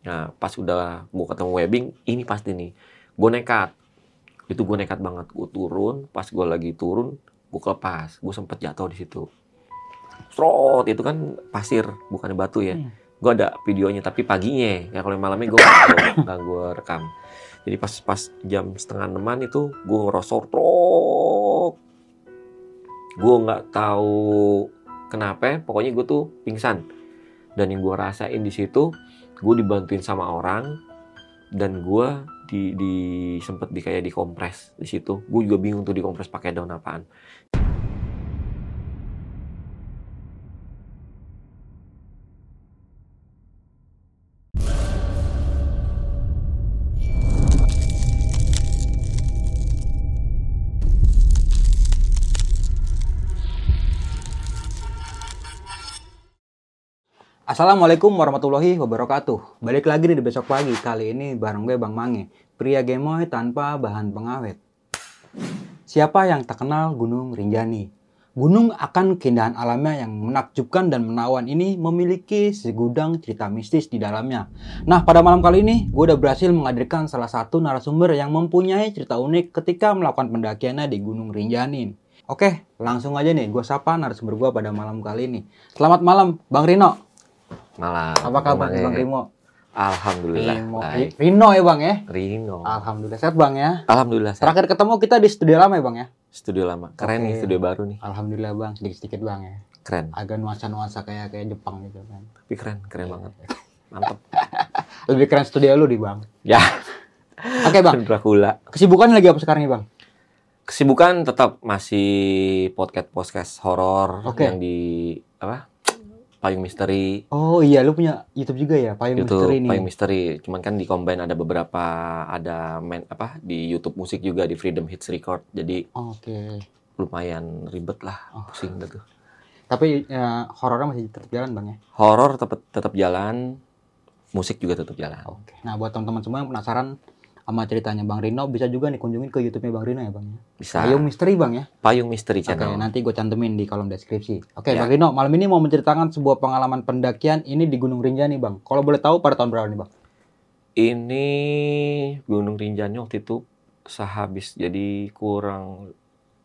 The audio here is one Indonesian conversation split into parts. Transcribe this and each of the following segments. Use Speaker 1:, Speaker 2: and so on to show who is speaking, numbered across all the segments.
Speaker 1: Nah, pas udah gue ketemu webbing, ini pasti nih. Gue nekat. Itu gue nekat banget. Gue turun, pas gue lagi turun, gue kelepas. Gue sempet jatuh di situ. Strot, itu kan pasir, bukan batu ya.
Speaker 2: Hmm.
Speaker 1: Gue ada videonya, tapi paginya. Ya kalau malamnya gue nggak gue rekam. Jadi pas pas jam setengah enaman itu gue ngerosor trok. Gue nggak tahu kenapa, pokoknya gue tuh pingsan. Dan yang gue rasain di situ, gue dibantuin sama orang dan gue di, di sempet di kayak dikompres di situ. Gue juga bingung tuh dikompres pakai daun apaan.
Speaker 2: Assalamualaikum warahmatullahi wabarakatuh. Balik lagi di besok pagi. Kali ini bareng gue Bang Mange. Pria gemoy tanpa bahan pengawet. Siapa yang tak kenal Gunung Rinjani? Gunung akan keindahan alamnya yang menakjubkan dan menawan ini memiliki segudang cerita mistis di dalamnya. Nah, pada malam kali ini gue udah berhasil menghadirkan salah satu narasumber yang mempunyai cerita unik ketika melakukan pendakiannya di Gunung Rinjani. Oke, langsung aja nih gue sapa narasumber gue pada malam kali ini. Selamat malam, Bang Rino.
Speaker 1: Malah.
Speaker 2: Apa kabar
Speaker 1: Bang
Speaker 2: Bang. Rimo?
Speaker 1: Alhamdulillah.
Speaker 2: Rimo.
Speaker 1: baik.
Speaker 2: Rino ya Bang ya?
Speaker 1: Rino.
Speaker 2: Alhamdulillah sehat Bang ya.
Speaker 1: Alhamdulillah. sehat.
Speaker 2: Terakhir ketemu kita di studio lama ya Bang ya?
Speaker 1: Studio lama. Keren
Speaker 2: Oke.
Speaker 1: nih studio baru nih.
Speaker 2: Alhamdulillah Bang, sedikit-sedikit Bang ya.
Speaker 1: Keren.
Speaker 2: Agak nuansa-nuansa kayak kayak Jepang gitu kan.
Speaker 1: Tapi keren, keren banget. Mantep.
Speaker 2: Lebih keren studio lu di Bang.
Speaker 1: Ya,
Speaker 2: Oke Bang,
Speaker 1: Dracula.
Speaker 2: kesibukan lagi apa sekarang nih Bang?
Speaker 1: Kesibukan tetap masih podcast podcast horor
Speaker 2: Oke.
Speaker 1: yang di apa? Payung Misteri.
Speaker 2: Oh iya, lu punya YouTube juga ya, Payung
Speaker 1: YouTube
Speaker 2: Misteri nih.
Speaker 1: Payung Misteri. Cuman kan di combine ada beberapa ada main apa di YouTube musik juga di Freedom Hits Record. Jadi
Speaker 2: Oke.
Speaker 1: lumayan ribet lah,
Speaker 2: Oh.
Speaker 1: pusing tuh.
Speaker 2: Tapi ya, horornya masih tetap jalan Bang ya?
Speaker 1: Horor tetap tetap jalan, musik juga tetap jalan.
Speaker 2: Oke. Nah, buat teman-teman semua yang penasaran sama ceritanya Bang Rino, bisa juga nih kunjungin ke YouTube-nya Bang Rino ya Bang ya.
Speaker 1: Bisa.
Speaker 2: Payung Misteri Bang ya.
Speaker 1: Payung Misteri
Speaker 2: Oke,
Speaker 1: channel.
Speaker 2: nanti gue cantumin di kolom deskripsi. Oke,
Speaker 1: Ya.
Speaker 2: Bang Rino, malam ini mau menceritakan sebuah pengalaman pendakian ini di Gunung Rinjani, Bang. Kalau boleh tahu pada tahun berapa nih, Bang?
Speaker 1: Ini Gunung Rinjani waktu itu sehabis jadi kurang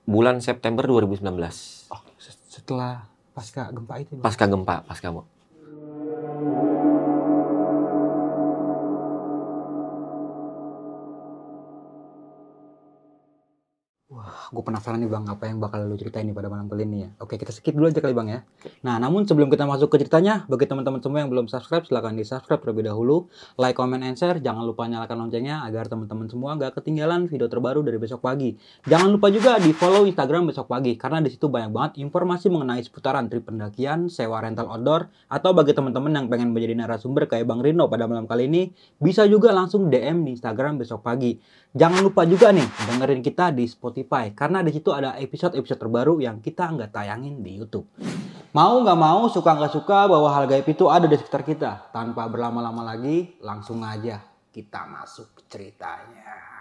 Speaker 1: bulan September 2019.
Speaker 2: Oh, se- setelah pasca gempa itu, Bang.
Speaker 1: Pasca gempa, pasca gempa.
Speaker 2: Gue penasaran nih, Bang, apa yang bakal lu ceritain nih pada malam kali ini ya. Oke, kita skip dulu aja kali, Bang ya. Nah, namun sebelum kita masuk ke ceritanya, bagi teman-teman semua yang belum subscribe, silahkan di-subscribe terlebih dahulu. Like, comment, and share. Jangan lupa nyalakan loncengnya agar teman-teman semua gak ketinggalan video terbaru dari besok pagi. Jangan lupa juga di follow Instagram besok pagi karena di situ banyak banget informasi mengenai seputaran trip pendakian, sewa rental outdoor, atau bagi teman-teman yang pengen menjadi narasumber kayak Bang Rino pada malam kali ini, bisa juga langsung DM di Instagram besok pagi. Jangan lupa juga nih dengerin kita di Spotify karena di situ ada episode-episode terbaru yang kita nggak tayangin di YouTube. Mau nggak mau, suka nggak suka bahwa hal gaib itu ada di sekitar kita. Tanpa berlama-lama lagi, langsung aja kita masuk ceritanya.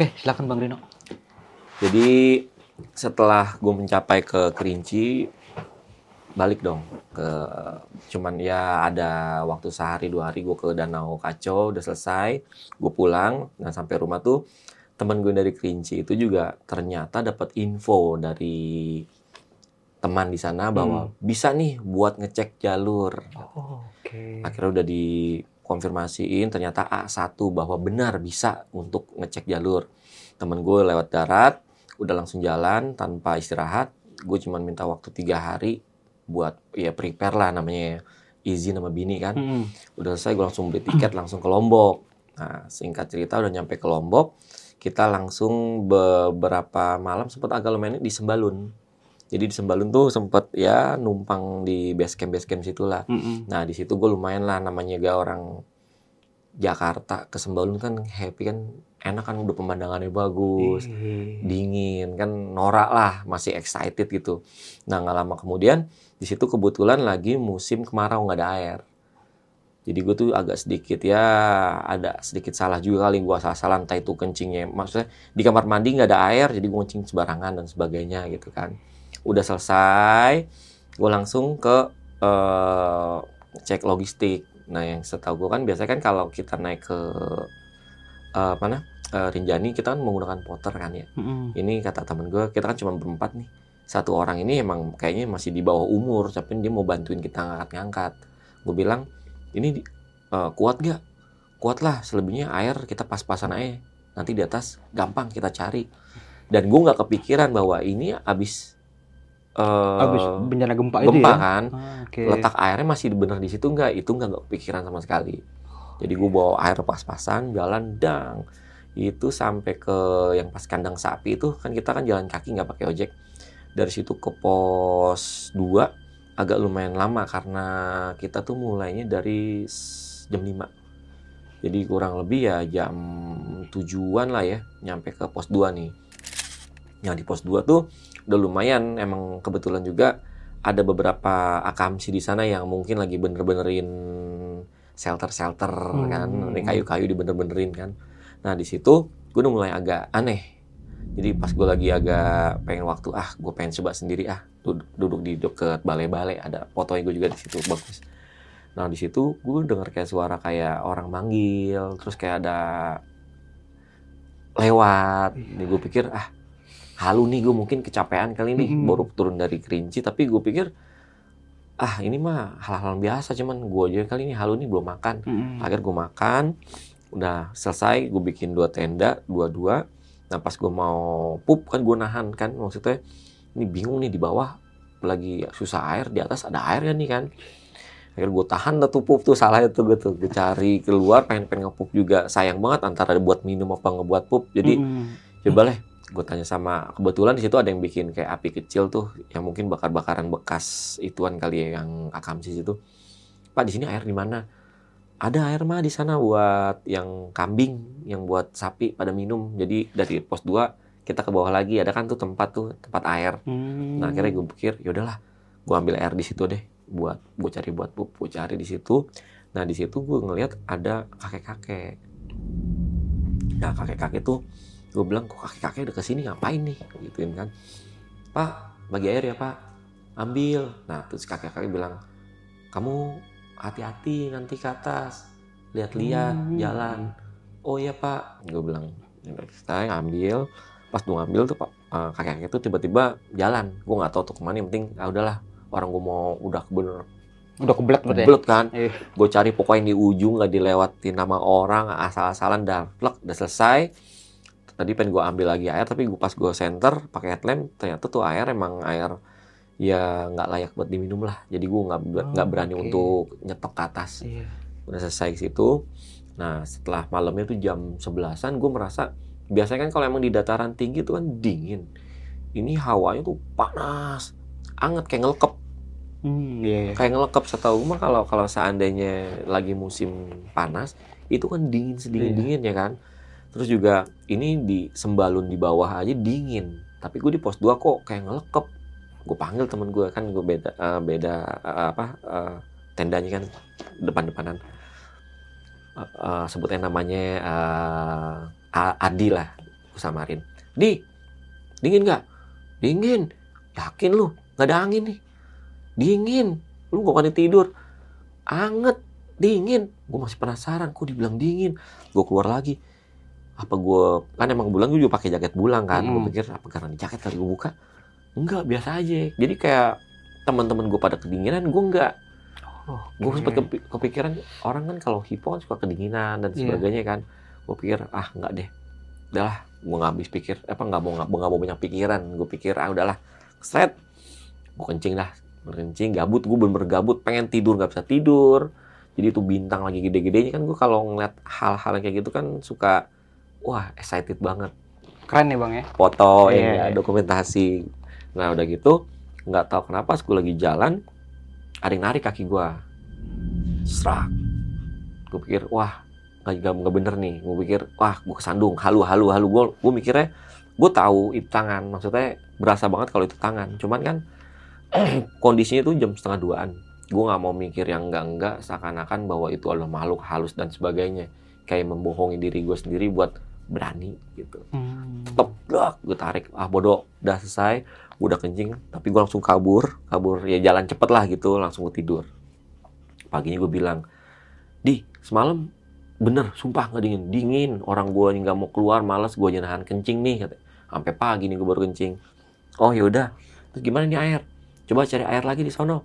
Speaker 2: Oke, silakan Bang Rino.
Speaker 1: Jadi setelah gue mencapai ke Kerinci, balik dong ke cuman ya ada waktu sehari dua hari gue ke Danau Kaco udah selesai gue pulang dan sampai rumah tuh teman gue dari Kerinci itu juga ternyata dapat info dari teman di sana bahwa bisa nih buat ngecek jalur
Speaker 2: Oh, oke.
Speaker 1: akhirnya udah dikonfirmasiin ternyata A1 bahwa benar bisa untuk ngecek jalur. Temen gue lewat darat udah langsung jalan tanpa istirahat. Gue cuman minta waktu tiga hari buat ya prepare lah namanya izin sama bini kan.
Speaker 2: Mm-mm.
Speaker 1: udah selesai gue langsung beli tiket langsung ke Lombok. Nah singkat cerita udah nyampe ke Lombok kita langsung beberapa malam sempat agak lumayan di Sembalun Jadi di Sembalun tuh sempet ya numpang di base camp base camp situ lah.
Speaker 2: Mm-mm.
Speaker 1: Nah di situ gue lumayan lah namanya gak orang Jakarta ke Sembalun kan happy kan enak kan udah pemandangannya bagus
Speaker 2: Ih.
Speaker 1: dingin kan norak lah masih excited gitu nah nggak lama kemudian di situ kebetulan lagi musim kemarau nggak ada air jadi gue tuh agak sedikit ya ada sedikit salah juga kali gue salah-salah entah itu kencingnya maksudnya di kamar mandi nggak ada air jadi gue kencing sembarangan dan sebagainya gitu kan udah selesai gue langsung ke eh, cek logistik. Nah yang setahu gue kan biasanya kan kalau kita naik ke eh, mana eh, Rinjani kita kan menggunakan porter kan ya.
Speaker 2: Mm-mm.
Speaker 1: ini kata temen gue kita kan cuma berempat nih. Satu orang ini emang kayaknya masih di bawah umur tapi dia mau bantuin kita ngangkat-ngangkat. Gue bilang ini eh, kuat gak kuat lah selebihnya air kita pas-pasan aja. Nanti di atas gampang kita cari. Dan gue nggak kepikiran bahwa ini abis
Speaker 2: Habis bencana gempa, itu
Speaker 1: gempa
Speaker 2: ya.
Speaker 1: kan.
Speaker 2: Ah, Oke.
Speaker 1: letak airnya masih bener di situ nggak? Itu nggak nggak kepikiran sama sekali. Jadi gue bawa air pas-pasan jalan dang. Itu sampai ke yang pas kandang sapi itu kan kita kan jalan kaki nggak pakai ojek. Dari situ ke pos 2 agak lumayan lama karena kita tuh mulainya dari jam 5 jadi kurang lebih ya jam tujuan lah ya nyampe ke pos 2 nih. Yang di pos 2 tuh udah lumayan emang kebetulan juga ada beberapa akamsi di sana yang mungkin lagi bener-benerin shelter-shelter kan,
Speaker 2: Hmm.
Speaker 1: Ini kayu-kayu dibener-benerin kan. Nah di situ gue udah mulai agak aneh. Jadi pas gue lagi agak pengen waktu, ah gue pengen coba sendiri ah duduk, duduk di deket balai-balai ada fotonya gue juga di situ bagus. Nah di situ gue denger kayak suara kayak orang manggil, terus kayak ada lewat. Nih gue pikir ah halu nih gue mungkin kecapean kali ini
Speaker 2: Mm-mm.
Speaker 1: baru turun dari kerinci tapi gue pikir ah ini mah hal-hal biasa cuman gue aja kali ini halu nih belum makan
Speaker 2: Mm-mm.
Speaker 1: akhir gue makan udah selesai gue bikin dua tenda dua-dua nah pas gue mau pup kan gue nahan kan maksudnya ini bingung nih di bawah lagi susah air di atas ada air kan nih kan akhirnya gue tahan dah tuh pup tuh salah itu gue tuh gue cari keluar pengen pengen ngepup juga sayang banget antara buat minum apa ngebuat pup jadi
Speaker 2: Mm-mm.
Speaker 1: Coba lah gue tanya sama kebetulan di situ ada yang bikin kayak api kecil tuh yang mungkin bakar-bakaran bekas ituan kali ya yang akamsis itu pak di sini air di mana? Ada air mah di sana buat yang kambing yang buat sapi pada minum. Jadi dari pos 2 kita ke bawah lagi ada kan tuh tempat tuh tempat air.
Speaker 2: Mm.
Speaker 1: nah akhirnya gue pikir yaudahlah gue ambil air di situ deh buat gue cari buat pup gue cari di situ. Nah di situ gue ngelihat ada kakek-kakek. Nah kakek-kakek tuh gue bilang kok kakek-kakek udah ke sini ngapain nih? Gituin kan. Pak bagi air ya pak. Ambil. Nah terus kakek-kakek bilang kamu hati-hati nanti ke atas. Lihat-lihat
Speaker 2: Hmm.
Speaker 1: jalan. Oh iya pak. Gue bilang saya ngambil. Pas gue ngambil tuh pak eh, kakek-kakek tuh tiba-tiba jalan. Gue nggak tahu tuh ke mana yang penting ah udahlah orang gue mau udah bener
Speaker 2: Udah kebelet ya?
Speaker 1: kebelet kan?
Speaker 2: Iya.
Speaker 1: gue cari pokoknya di ujung nggak dilewatin nama orang asal-asalan dah plek udah selesai tadi pengen gue ambil lagi air tapi gue pas gue center pakai headlamp ternyata tuh air emang air ya nggak layak buat diminum lah. Jadi gue nggak ber-
Speaker 2: Oh,
Speaker 1: nggak berani
Speaker 2: oke.
Speaker 1: untuk nyetok ke atas.
Speaker 2: Iya.
Speaker 1: udah selesai situ. Nah setelah malamnya tuh jam 11an gue merasa biasanya kan kalau emang di dataran tinggi tuh kan dingin. Ini hawanya tuh panas anget kayak ngelekep
Speaker 2: Hmm, iya, iya.
Speaker 1: kayak ngelekep setahu gue mah kalau kalau seandainya lagi musim panas itu kan dingin sedingin dingin ya kan terus juga ini di sembalun di bawah aja dingin. Tapi gue di pos 2 kok kayak ngelekep. Gue panggil temen gue kan gue beda eh, beda eh, apa eh, tendanya kan depan depanan sebutnya namanya A- Adi lah gue samarin. Di dingin nggak? Dingin. Yakin lu? Nggak ada angin nih. Dingin. Lu bukannya tidur? Anget. Dingin. Gue masih penasaran kok dibilang dingin? Gue keluar lagi apa gue kan emang bulan gue juga pakai jaket bulang kan. Gue
Speaker 2: Mm.
Speaker 1: pikir apa karena jaket kali gue buka? Enggak biasa aja. Jadi kayak teman-teman gue pada kedinginan gue enggak.
Speaker 2: Oh,
Speaker 1: gue
Speaker 2: oke.
Speaker 1: sempat kepi- kepikiran orang kan kalau hipo kan suka kedinginan dan
Speaker 2: Iya.
Speaker 1: sebagainya kan. Gue pikir ah enggak deh. Udahlah gue nggak habis pikir apa nggak mau nggak mau banyak pikiran. Gue pikir ah udahlah. Set. Gue kencing dah kencing gabut. Gue bener gabut pengen tidur nggak bisa tidur. Jadi itu bintang lagi gede-gedenya. Kan gue kalau ngeliat hal-hal kayak gitu kan suka wah excited banget
Speaker 2: Keren nih bang ya.
Speaker 1: foto
Speaker 2: Iya,
Speaker 1: ya
Speaker 2: iya.
Speaker 1: dokumentasi nah udah gitu nggak tahu kenapa gue lagi jalan ada yang narik kaki gue serak gue pikir wah nggak nggak bener nih gue pikir wah gue kesandung halu halu halu gue gue mikirnya gue tahu itu tangan maksudnya berasa banget kalau itu tangan cuman kan kondisinya tuh jam setengah duaan gue nggak mau mikir yang enggak enggak seakan-akan bahwa itu adalah makhluk halus dan sebagainya kayak membohongi diri gue sendiri buat berani gitu.
Speaker 2: Hmm.
Speaker 1: tetep dah gue tarik ah bodoh udah selesai gue udah kencing. Tapi gue langsung kabur kabur ya jalan cepet lah gitu langsung gue tidur. Paginya gue bilang di semalam bener sumpah nggak dingin dingin. Orang gue nggak mau keluar malas gue nahan kencing nih kata sampai pagi nih gue baru kencing. Oh yaudah terus gimana nih air? Coba cari air lagi di sono.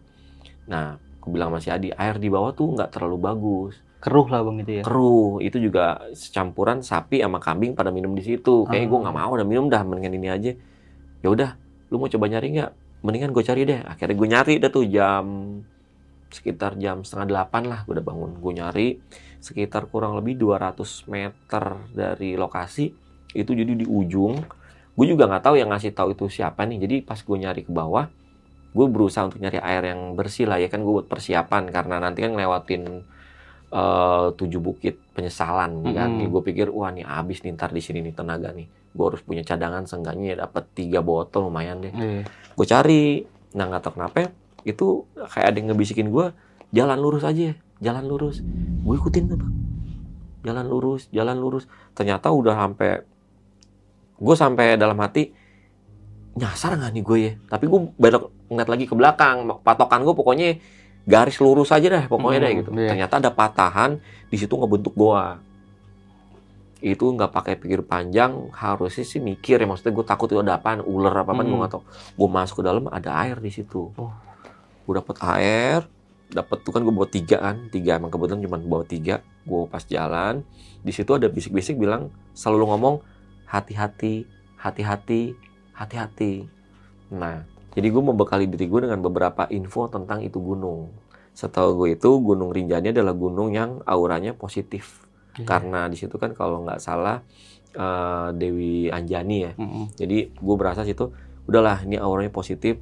Speaker 1: Nah gue bilang sama si Adi air di bawah tuh nggak terlalu bagus
Speaker 2: Keruh lah bang itu ya.
Speaker 1: keruh. Itu juga campuran sapi sama kambing pada minum di situ. Kayaknya gue nggak mau udah minum dah mendingan ini aja. Ya udah lu mau coba nyari nggak? Mendingan gue cari deh. Akhirnya gue nyari dah tuh jam sekitar jam setengah delapan lah gue udah bangun. Gue nyari sekitar kurang lebih 200 meter dari lokasi. Itu jadi di ujung. Gue juga nggak tahu yang ngasih tahu itu siapa nih. Jadi pas gue nyari ke bawah gue berusaha untuk nyari air yang bersih lah ya. Kan gue buat persiapan karena nanti kan ngelewatin eh, tujuh bukit penyesalan kan?
Speaker 2: Mm-mm.
Speaker 1: gue pikir wah nih abis nih ntar di sini nih tenaga nih. Gue harus punya cadangan seenggaknya dapat tiga botol lumayan deh.
Speaker 2: Iya.
Speaker 1: gue cari nah nggak tahu kenapa itu kayak ada yang ngebisikin gue jalan lurus aja jalan lurus. Gue ikutin tuh bang. Jalan lurus jalan lurus. Ternyata udah sampai gue sampai dalam hati nyasar nggak nih gue ya? Tapi gue belok ngeliat lagi ke belakang patokan gue pokoknya garis lurus aja dah pokoknya deh
Speaker 2: Hmm,
Speaker 1: gitu.
Speaker 2: iya.
Speaker 1: ternyata ada patahan di situ ngebentuk goa. Itu nggak pakai pikir panjang harusnya sih mikir ya. Maksudnya gue takut itu ada apaan ular apa apa gue
Speaker 2: Hmm.
Speaker 1: nggak tahu. Gue masuk ke dalam ada air di situ.
Speaker 2: Oh.
Speaker 1: gue dapet air dapet tuh kan gue bawa tiga kan. Tiga emang kebetulan cuma bawa tiga gue pas jalan. Di situ ada bisik-bisik bilang selalu ngomong hati-hati hati-hati hati-hati. Nah jadi gue membekali diri gue dengan beberapa info tentang itu gunung. Setahu gue itu gunung Rinjani adalah gunung yang auranya positif.
Speaker 2: Iya.
Speaker 1: karena di situ kan kalau nggak salah eh, Dewi Anjani ya.
Speaker 2: Mm-mm.
Speaker 1: jadi gue berasa situ udahlah ini auranya positif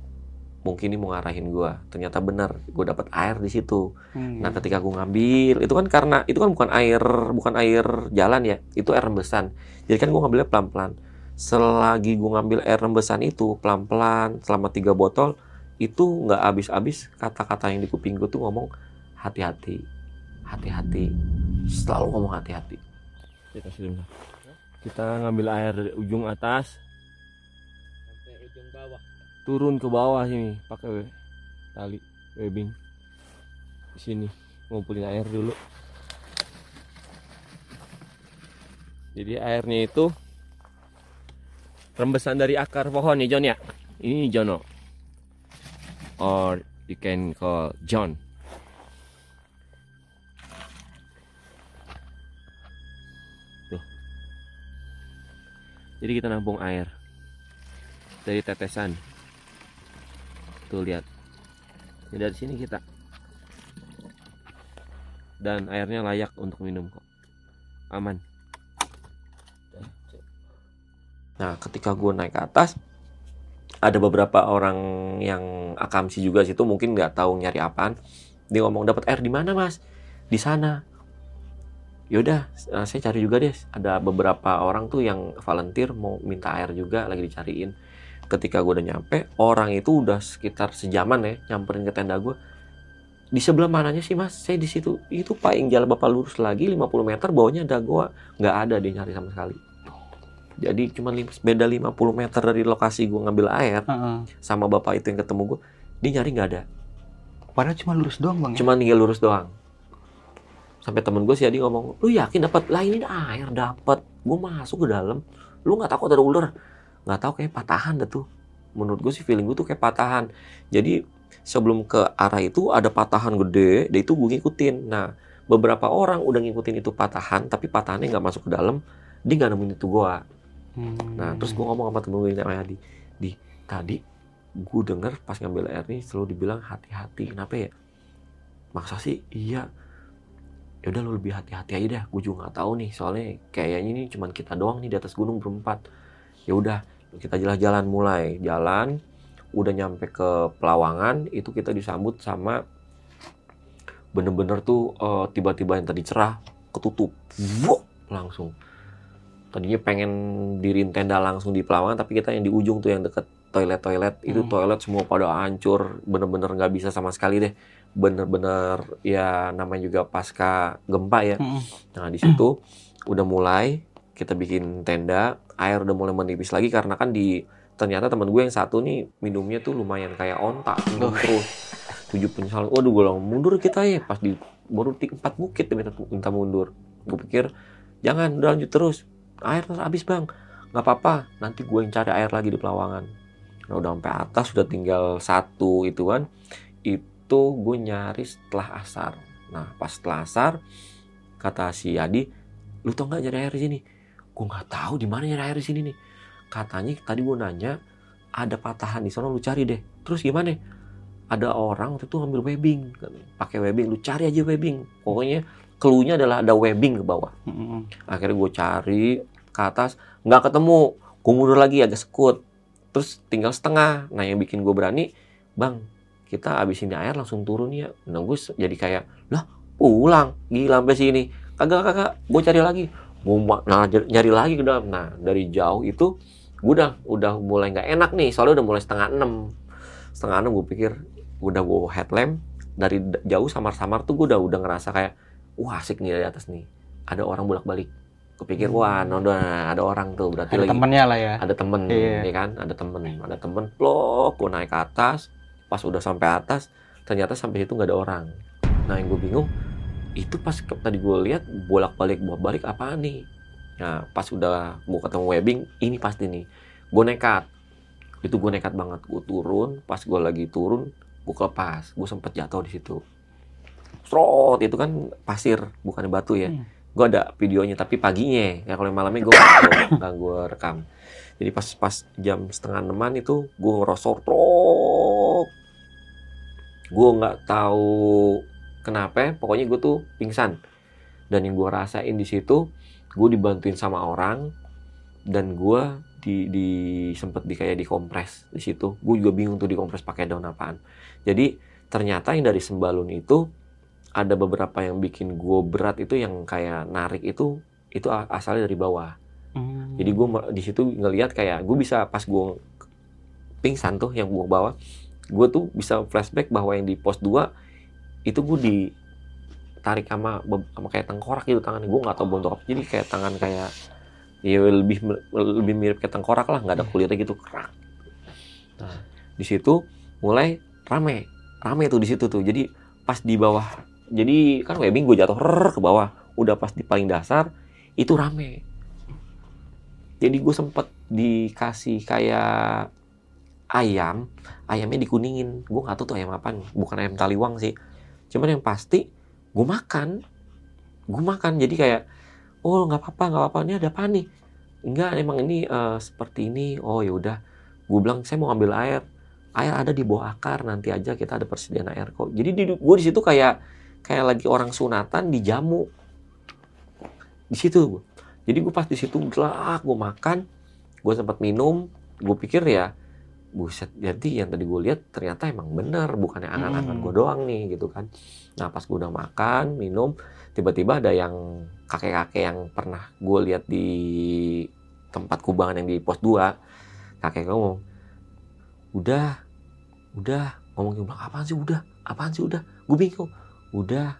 Speaker 1: mungkin ini mau ngarahin gue ternyata benar gue dapat air di situ.
Speaker 2: Hmm.
Speaker 1: nah ketika gue ngambil itu kan karena itu kan bukan air bukan air jalan ya itu air rembesan. Jadi kan gue ngambilnya pelan pelan selagi gue ngambil air rembesan itu pelan pelan selama tiga botol itu nggak habis habis kata-kata yang di kuping gue tuh ngomong hati-hati hati-hati. Selalu ngomong hati-hati.
Speaker 3: Kita sebentar kita ngambil air dari ujung atas.
Speaker 2: Sampai ujung bawah.
Speaker 3: turun ke bawah sini pakai we- tali webbing. Di sini ngumpulin air dulu. Jadi airnya itu rembesan dari akar pohon ya John ya? Ini Jono. Or you can call John. Tuh. Jadi kita nampung air dari tetesan. Tuh lihat. Ini dari sini kita. Dan airnya layak untuk minum kok. Aman
Speaker 1: Nah, ketika gue naik ke atas, ada beberapa orang yang akamsi juga situ mungkin nggak tahu nyari apaan. Dia ngomong dapat air di mana mas? Di sana. Yaudah, eh, saya cari juga deh. Ada beberapa orang tuh yang volunteer mau minta air juga lagi dicariin. Ketika gue udah nyampe, orang itu udah sekitar sejaman ya nyamperin ke tenda gue. Di sebelah mananya sih mas? Saya di situ. Itu pak yang jalan bapak lurus lagi 50 meter bawahnya ada goa. Nggak ada dia nyari sama sekali. Jadi cuma beda 50 meter dari lokasi gue ngambil air
Speaker 2: Heeh.
Speaker 1: sama bapak itu yang ketemu gue, dia nyari nggak ada.
Speaker 2: Padahal cuma lurus doang bang. ya?
Speaker 1: Cuma tinggal lurus doang. Sampai temen gue si Adi ngomong, lu yakin dapat? Lah ini air dapat. Gue masuk ke dalam, lu nggak takut ada ular? Nggak tahu kayak patahan dah tuh. Menurut gue sih feeling gue tuh kayak patahan. Jadi sebelum ke arah itu ada patahan gede, dia itu gue ngikutin. Nah beberapa orang udah ngikutin itu patahan, tapi patahannya nggak masuk ke dalam, dia nggak nemuin itu gua.
Speaker 2: Hmm.
Speaker 1: Nah, terus gue ngomong sama temen gue namanya Adi, di tadi gue denger pas ngambil air nih selalu dibilang hati-hati. Kenapa ya? Maksa sih iya. Ya udah lu lebih hati-hati aja dah. Gue juga nggak tahu nih, soalnya kayaknya ini cuman kita doang nih di atas gunung berempat. Ya udah, kita jalan-jalan mulai jalan. udah nyampe ke Pelawangan itu kita disambut sama bener-bener tuh eh, tiba-tiba yang tadi cerah ketutup Wuk, langsung tadinya pengen dirin tenda langsung di Pelawangan tapi kita yang di ujung tuh yang deket toilet-toilet itu
Speaker 2: Hmm.
Speaker 1: toilet semua pada hancur bener-bener nggak bisa sama sekali deh bener-bener ya namanya juga pasca gempa ya
Speaker 2: Mm-mm.
Speaker 1: Nah di situ udah mulai kita bikin tenda, air udah mulai menipis lagi karena kan di ternyata teman gue yang satu nih minumnya tuh lumayan kayak ontak minum
Speaker 2: Oh.
Speaker 1: terus tujuh penyesalan. Waduh gue bilang mundur kita ya pas di baru di empat bukit minta, minta mundur. Gue pikir jangan udah lanjut terus air habis bang. Nggak apa-apa nanti gue yang cari air lagi di Pelawangan. Nah udah sampai atas udah tinggal satu itu kan. Itu gue nyari setelah asar. Nah pas setelah asar kata si Adi lu tau nggak nyari air di sini? Gue nggak tahu di mana nyari air di sini nih. Katanya tadi gue nanya ada patahan di sana lu cari deh. Terus gimana? Ada orang waktu itu ngambil webbing pakai webbing lu cari aja webbing. Pokoknya keluhnya adalah ada webbing ke bawah. Akhirnya gue cari ke atas nggak ketemu. Gue mundur lagi agak sekut. Terus tinggal setengah. Nah yang bikin gue berani bang kita abis ini air langsung turun ya. Nah gue jadi kayak lah pulang. Gila sampai sini. Kagak kagak gue cari lagi. Gue nah, nyari lagi ke dalam. Nah dari jauh itu gue udah udah mulai nggak enak nih. Soalnya udah mulai setengah enam. Setengah enam gue pikir udah gue headlamp. Dari jauh samar-samar tuh gue udah udah ngerasa kayak wah asik nih dari atas nih. Ada orang bolak-balik kepikir wah no, nah, ada orang tuh berarti
Speaker 2: Ada
Speaker 1: lagi
Speaker 2: temennya lah ya.
Speaker 1: ada temen
Speaker 2: Iya.
Speaker 1: ya kan? Ada temen ada temen plok gue naik ke atas. Pas udah sampai atas ternyata sampai situ nggak ada orang. Nah yang gue bingung itu pas tadi gue lihat bolak balik bolak balik apa nih? Nah pas udah gue ketemu webbing ini pasti nih gue nekat. Itu gue nekat banget gue turun. Pas gue lagi turun gue kelepas. Gue sempet jatuh di situ. Srot itu kan pasir bukan batu ya.
Speaker 2: Hmm.
Speaker 1: Gue ada videonya tapi paginya. Ya kalau malamnya gue nggak gue rekam. Jadi pas pas jam setengah enaman itu gue ngerosor trok gue nggak tahu kenapa pokoknya gue tuh pingsan. Dan yang gue rasain di situ gue dibantuin sama orang dan gue di, di sempet di kayak dikompres di situ. Gue juga bingung tuh dikompres pakai daun apaan. Jadi ternyata yang dari sembalun itu ada beberapa yang bikin gue berat itu yang kayak narik itu itu asalnya dari bawah.
Speaker 2: Hmm.
Speaker 1: jadi gue di situ ngelihat kayak gue bisa pas gue pingsan tuh yang gue bawa gue tuh bisa flashback bahwa yang di pos 2 itu gue ditarik sama be- sama kayak tengkorak gitu tangannya. Gue nggak tahu bentuk apa jadi kayak tangan kayak ya lebih lebih mirip kayak tengkorak lah nggak ada kulitnya gitu kerak nah. Di situ mulai rame rame tuh di situ tuh. Jadi pas di bawah jadi kan webbing gue jatuh rrrr ke bawah. Udah pas di paling dasar itu rame. Jadi gue sempet dikasih kayak ayam ayamnya dikuningin. Gue nggak tahu tuh ayam apa bukan ayam taliwang sih. Cuman yang pasti gue makan. Gue makan jadi kayak oh nggak apa-apa nggak apa-apa ini ada apa nih? Enggak emang ini eh, seperti ini. Oh ya udah. Gue bilang saya mau ambil air. Air ada di bawah akar nanti aja kita ada persediaan air kok. Jadi di, gue di situ kayak kayak lagi orang sunatan di jamu. Di situ jadi gue pas di situ gelak gue makan gue sempat minum gue pikir ya buset jadi yang tadi gue lihat ternyata emang bener bukannya angan-angan
Speaker 2: Hmm.
Speaker 1: gue doang nih gitu kan. Nah pas gue udah makan minum tiba-tiba ada yang kakek-kakek yang pernah gue lihat di tempat kubangan yang di pos 2 kakek ngomong udah udah. Ngomong bilang apaan sih udah? Apaan sih udah? Gue bingung udah.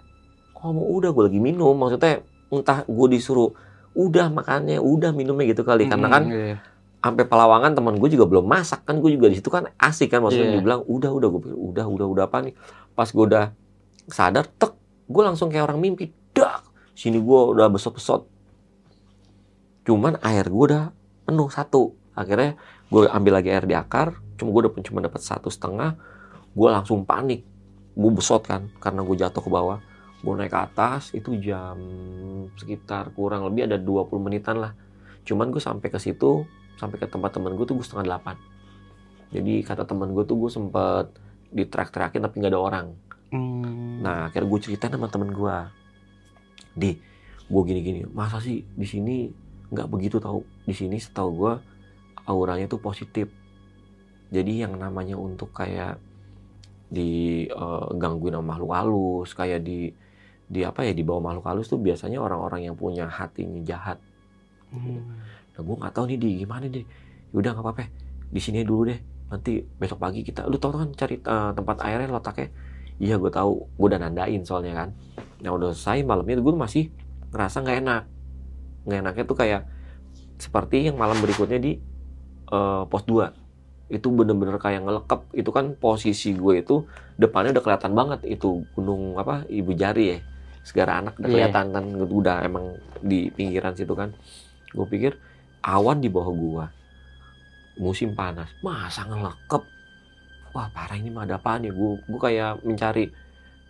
Speaker 1: Ngomong udah? Gue lagi minum. Maksudnya entah gue disuruh udah makannya udah minumnya gitu kali. Karena kan
Speaker 2: iya.
Speaker 1: sampai Pelawangan teman gue juga belum masak kan. Gue juga di situ kan asik kan. Maksudnya
Speaker 2: Iya.
Speaker 1: dibilang udah udah. Gue pikir udah udah udah apa nih? Pas gue udah sadar tek gue langsung kayak orang mimpi. Dak. Sini gue udah besot-besot. Cuman air gue udah penuh satu. Akhirnya gue ambil lagi air di akar. Cuma gue udah cuma dapat satu setengah. Gue langsung panik gue besot kan karena gue jatuh ke bawah. Gue naik ke atas itu jam sekitar kurang lebih ada 20 menitan lah. Cuman gue sampai ke situ sampai ke tempat temen gue tuh gue setengah delapan. Jadi kata temen gue tuh gue sempet diteriak-teriakin tapi nggak ada orang.
Speaker 2: Hmm.
Speaker 1: nah akhirnya gue ceritain sama temen gue di gue gini-gini masa sih di sini nggak begitu tahu di sini setahu gue auranya tuh positif. Jadi yang namanya untuk kayak di eh, gangguin sama makhluk halus kayak di di apa ya di bawah makhluk halus tuh biasanya orang-orang yang punya hatinya jahat.
Speaker 2: Hmm.
Speaker 1: nah gue nggak tahu nih di gimana deh udah nggak apa-apa. Di sini dulu deh. Nanti besok pagi kita lu tau kan cari eh, tempat airnya letaknya? Iya gue tahu. Gue udah nandain soalnya kan. Nah udah selesai malamnya gue masih ngerasa nggak enak. Nggak enaknya tuh kayak seperti yang malam berikutnya di eh, pos 2 itu bener-bener kayak ngelekep. Itu kan posisi gue itu depannya udah kelihatan banget. Itu gunung apa ibu jari ya. Segara anak udah
Speaker 2: Iya.
Speaker 1: kelihatan kan. Udah emang di pinggiran situ kan. Gue pikir awan di bawah gua. Musim panas. Masa ngelekep? Wah parah ini mah ada apaan ya? Gue gue kayak mencari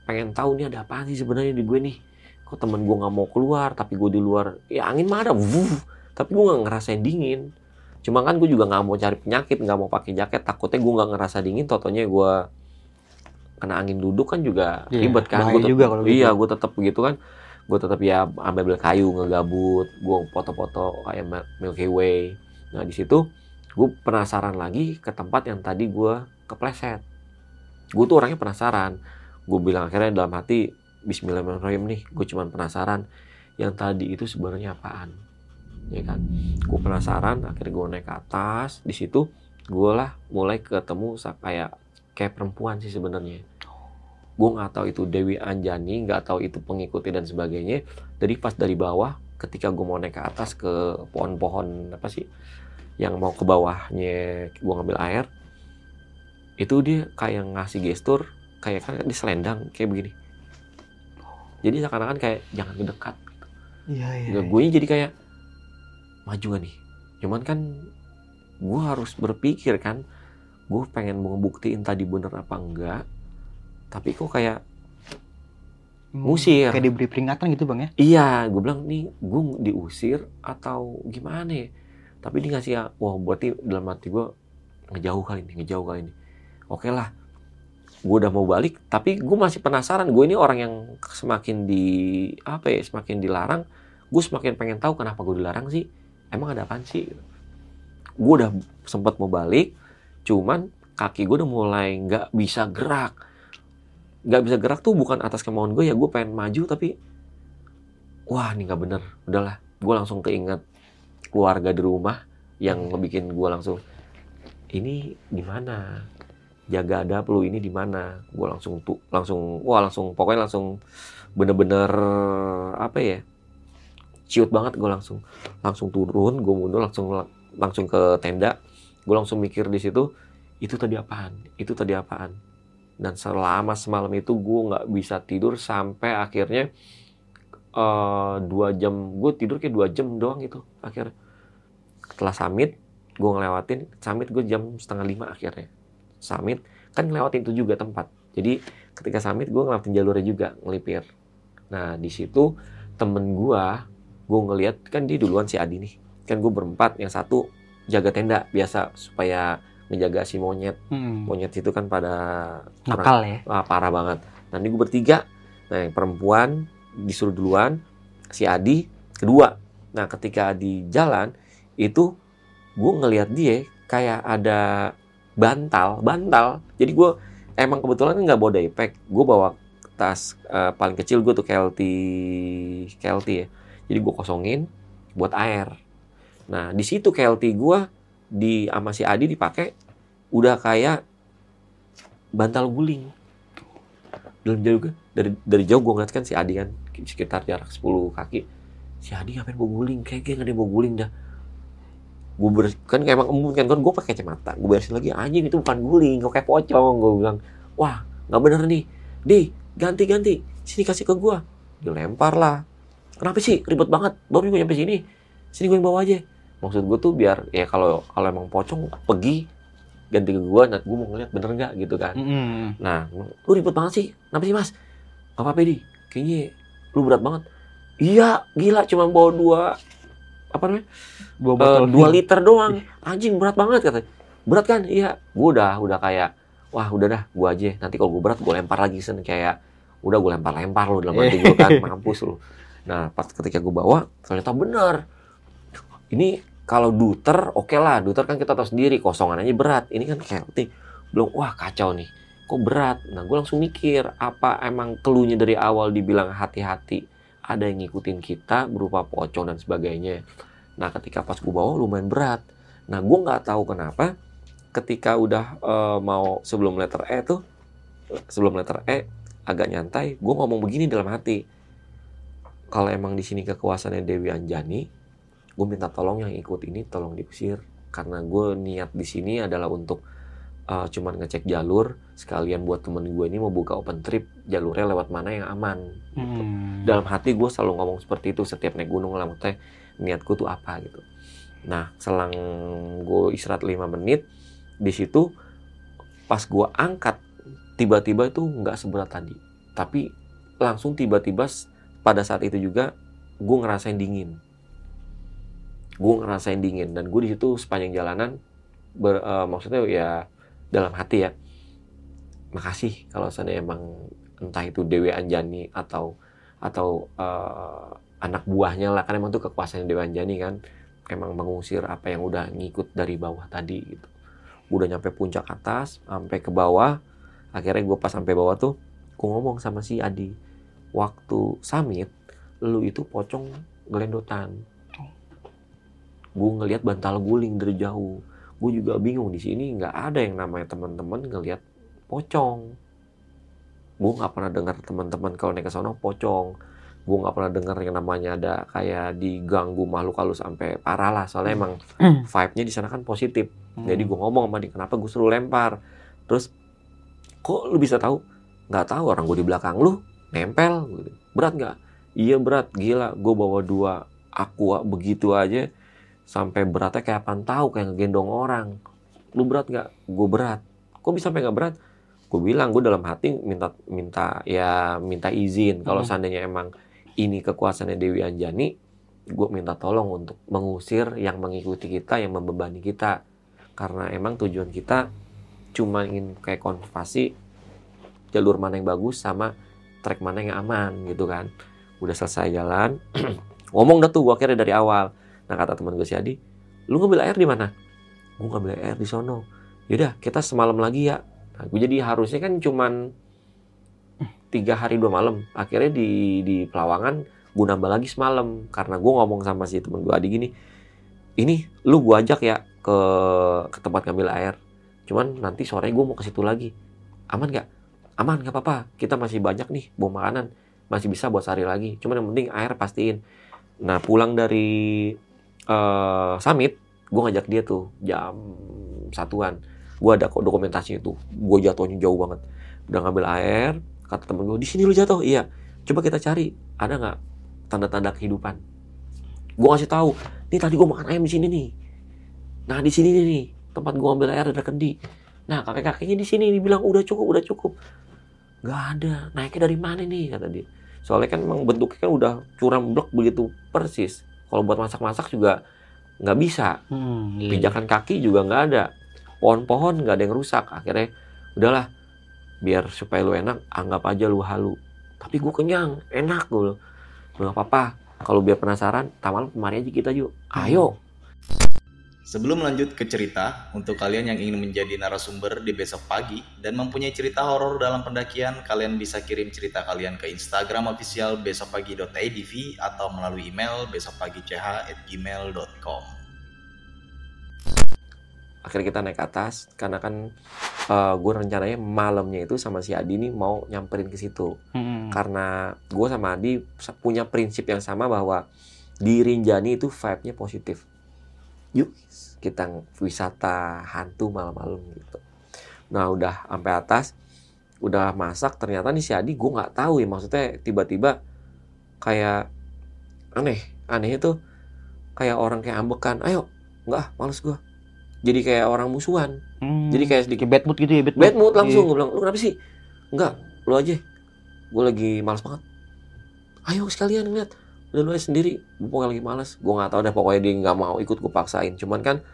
Speaker 1: pengen tahu nih ada apaan sih sebenarnya di gue nih. Kok temen gue nggak mau keluar tapi gue di luar ya angin mah ada wuh, tapi gue nggak ngerasain dingin cuma kan gue juga nggak mau cari penyakit nggak mau pakai jaket. Takutnya gue nggak ngerasa dingin totonya gue kena angin duduk kan juga
Speaker 2: Iya,
Speaker 1: ribet kan. Gua tet-
Speaker 2: juga kalau gitu.
Speaker 1: iya gue tetap begitu kan. Gue tetap ya ambil kayu ngegabut gue foto-foto kayak Milky Way. Nah di situ gue penasaran lagi ke tempat yang tadi gue kepleset. Gue tuh orangnya penasaran. Gue bilang akhirnya dalam hati Bismillahirrahmanirrahim nih. Gue cuman penasaran yang tadi itu sebenarnya apaan ya kan? Gue penasaran akhirnya gue naik ke atas. Di situ gue lah mulai ketemu kayak kayak perempuan sih sebenarnya. Gue nggak tahu itu Dewi Anjani nggak tahu itu pengikuti dan sebagainya. Jadi pas dari bawah ketika gue mau naik ke atas ke pohon-pohon apa sih yang mau ke bawahnya gue ngambil air itu dia kayak ngasih gestur kayak kan di selendang kayak begini. Jadi seakan-akan kayak jangan mendekat
Speaker 2: Iya, iya.
Speaker 1: Nggak, gue jadi kayak maju gak nih cuman kan gue harus berpikir kan gue pengen mau ngebuktiin tadi bener apa enggak tapi kok kayak
Speaker 2: Hmm,
Speaker 1: ngusir.
Speaker 2: Kayak diberi peringatan gitu bang ya?
Speaker 1: Iya, gue bilang nih, gue diusir atau gimana ya? Tapi dia ngasih ya, wah berarti dalam hati gue ngejauh kali ini, ngejauh kali ini. Oke lah, gue udah mau balik, tapi gue masih penasaran. Gue ini orang yang semakin di apa ya, semakin dilarang, gue semakin pengen tahu kenapa gue dilarang sih. Emang ada apaan sih? Gue udah sempat mau balik, cuman kaki gue udah mulai nggak bisa gerak. Nggak bisa gerak tuh bukan atas kemauan gue ya gue pengen maju tapi wah ini nggak bener. Udahlah gue langsung keinget keluarga di rumah yang ngebikin gue langsung ini di mana? Jaga adab lu ini di mana? Gue langsung tuh langsung wah langsung pokoknya langsung bener-bener apa ya ciut banget gue langsung langsung turun gue mundur langsung langsung ke tenda. Gue langsung mikir di situ itu tadi apaan? Itu tadi apaan? Dan selama semalam itu gue nggak bisa tidur sampai akhirnya eh, dua jam gue tidur kayak dua jam doang itu akhirnya. Setelah summit gue ngelewatin summit gue jam setengah lima akhirnya. Summit kan ngelewatin itu juga tempat. Jadi ketika summit gue ngelewatin jalurnya juga ngelipir. Nah di situ temen gue gue ngeliat kan dia duluan si Adi nih kan gue berempat yang satu jaga tenda biasa supaya ngejaga si monyet
Speaker 2: Hmm.
Speaker 1: monyet itu kan pada
Speaker 2: Nakal ya?
Speaker 1: Wah, parah banget. Nah, ini gue bertiga. Nah, yang perempuan disuruh duluan, si Adi kedua. Nah, ketika Adi jalan, itu gue ngelihat dia kayak ada bantal, bantal. Jadi gue emang kebetulan nggak bawa daypack. Gue bawa tas eh, paling kecil gue tuh Kelty, Kelty ya. Jadi gue kosongin buat air. Nah, di situ Kelty gue di sama si Adi dipakai udah kayak bantal guling. Dalam jauh gue dari dari jauh gue ngeliat kan si Adi kan sekitar jarak 10 kaki. Si Adi ngapain bawa guling? Kayak nggak ada yang bawa guling dah. Gue beres kan emang embun kan gue pakai kacamata. Gue beresin lagi anjing itu bukan guling kok kayak pocong gue bilang. Wah nggak bener nih. Di ganti ganti. Sini kasih ke gue dilempar lah kenapa sih ribet banget baru gue nyampe sini sini gue yang bawa aja maksud gue tuh biar ya kalau kalau emang pocong pergi ganti ke gue nah gue mau ngeliat bener nggak gitu kan
Speaker 2: Hmm.
Speaker 1: Nah, lu ribet banget sih. Kenapa sih, Mas? Gak apa-apa, Di. Kayaknya lu berat banget. Iya, gila cuma bawa dua apa namanya?
Speaker 2: Dua
Speaker 1: Eh,
Speaker 2: botol.
Speaker 1: dua liter doang. Anjing berat banget katanya. Berat kan? Iya. Gue udah udah kayak wah udah dah gue aja. Nanti kalau gue berat gue lempar lagi sen kayak udah gue lempar-lempar lu dalam hati gue kan mampus lu. Nah, pas ketika gue bawa ternyata benar. Ini kalau duter oke lah. Duter kan kita tahu sendiri kosongan aja berat. Ini kan Celtic belum wah kacau nih. Kok berat? Nah gue langsung mikir apa emang keluhnya dari awal dibilang hati-hati ada yang ngikutin kita berupa pocong dan sebagainya. Nah ketika pas gue bawa lumayan berat. Nah gue nggak tahu kenapa ketika udah eh, mau sebelum letter E tuh sebelum letter E agak nyantai gue ngomong begini dalam hati kalau emang di sini kekuasaannya Dewi Anjani gue minta tolong yang ikut ini tolong diusir. Karena gue niat di sini adalah untuk uh, cuman ngecek jalur sekalian buat temen gue ini mau buka open trip jalurnya lewat mana yang aman.
Speaker 2: Hmm.
Speaker 1: dalam hati gue selalu ngomong seperti itu setiap naik gunung lah maksudnya niatku tuh apa gitu. Nah selang gue istirahat 5 menit di situ pas gue angkat tiba-tiba itu nggak seberat tadi. Tapi langsung tiba-tiba pada saat itu juga gue ngerasain dingin. Gue ngerasain dingin dan gue di situ sepanjang jalanan ber, eh, maksudnya ya dalam hati ya makasih kalau seandainya emang entah itu Dewi Anjani atau atau eh, anak buahnya lah. Kan emang tuh kekuasaan Dewi Anjani kan emang mengusir apa yang udah ngikut dari bawah tadi gitu. Udah nyampe puncak atas sampai ke bawah akhirnya gue pas sampai bawah tuh gue ngomong sama si Adi waktu summit lu itu pocong gelendotan. Gue ngelihat bantal guling dari jauh. Gue juga bingung di sini nggak ada yang namanya teman-teman ngelihat pocong. Gue nggak pernah dengar teman-teman kalau naik ke sono pocong. Gue nggak pernah dengar yang namanya ada kayak diganggu makhluk halus sampai parah lah. Soalnya emang
Speaker 2: Hmm.
Speaker 1: vibe-nya di sana kan positif. Jadi gue ngomong sama dia kenapa gue suruh lempar? Terus kok lu bisa tahu? Nggak tahu orang gue di belakang lu nempel. Gitu. berat nggak? Iya berat. Gila gue bawa dua aqua begitu aja sampai beratnya kayak apaan tahu kayak ngegendong orang. Lu berat nggak? Gue berat. Kok bisa sampai nggak berat? Gue bilang gue dalam hati minta minta ya minta izin. Kalau
Speaker 2: Hmm.
Speaker 1: seandainya emang ini kekuasaannya Dewi Anjani gue minta tolong untuk mengusir yang mengikuti kita yang membebani kita. Karena emang tujuan kita cuma ingin kayak konservasi jalur mana yang bagus sama trek mana yang aman gitu kan. Udah selesai jalan ngomong dah tuh gue akhirnya dari awal. Nah kata teman gue si Adi lu ngambil air di mana? Gue ngambil air di sono. Yaudah kita semalam lagi ya. Nah, gue jadi harusnya kan cuman tiga hari dua malam. Akhirnya di di Pelawangan gue nambah lagi semalam. Karena gue ngomong sama si temen gue Adi gini ini lu gue ajak ya ke ke tempat ngambil air. Cuman nanti sore gue mau ke situ lagi. Aman nggak aman nggak apa-apa. Kita masih banyak nih bawa makanan. Masih bisa buat sehari lagi. Cuman yang penting air pastiin. Nah pulang dari eh summit gue ngajak dia tuh jam satuan. Gue ada kok dokumentasinya tuh. Gue jatuhnya jauh banget. Udah ngambil air kata temen gue di sini lu jatuh. Iya. Coba kita cari. Ada nggak tanda-tanda kehidupan? Gue ngasih tahu nih tadi gue makan ayam di sini nih. Nah di sini nih tempat gue ambil air ada kendi nah kakek kakeknya di sini dibilang udah cukup udah cukup. Nggak ada. Naiknya dari mana nih? kata dia. Soalnya kan emang bentuknya kan udah curam blok begitu persis. Kalau buat masak-masak juga nggak bisa.
Speaker 2: Hmm, iya.
Speaker 1: pijakan kaki juga nggak ada. Pohon-pohon nggak ada yang rusak. Akhirnya udahlah biar supaya lu enak anggap aja lu halu. Tapi gue kenyang enak gue nggak apa-apa kalau biar penasaran tamal kemari aja kita yuk. Ayo
Speaker 4: Sebelum lanjut ke cerita, untuk kalian yang ingin menjadi narasumber di besok pagi dan mempunyai cerita horor dalam pendakian, kalian bisa kirim cerita kalian ke Instagram official besokpagi.idv atau melalui email besokpagi.ch@gmail.com.
Speaker 1: akhirnya kita naik ke atas karena kan gue rencananya malamnya itu sama si Adi nih mau nyamperin ke situ
Speaker 2: Hmm.
Speaker 1: karena gue sama Adi punya prinsip yang sama bahwa di Rinjani itu vibe-nya positif. Yuk kita wisata hantu malam-malam gitu. Nah udah sampai atas, udah masak ternyata nih si Adi gue nggak tahu ya maksudnya tiba-tiba kayak aneh, anehnya tuh kayak orang kayak ambekan. Ayo, nggak males gue. Jadi kayak orang musuhan.
Speaker 2: Hmm.
Speaker 1: Jadi kayak sedikit
Speaker 2: bad mood gitu ya, bad mood.
Speaker 1: bad mood langsung
Speaker 2: Iya.
Speaker 1: gue bilang lu kenapa sih enggak lu aja gue lagi malas banget ayo sekalian ngeliat udah lu aja sendiri. Gue pokoknya lagi malas gue nggak tahu deh pokoknya dia nggak mau ikut gue paksain. Cuman kan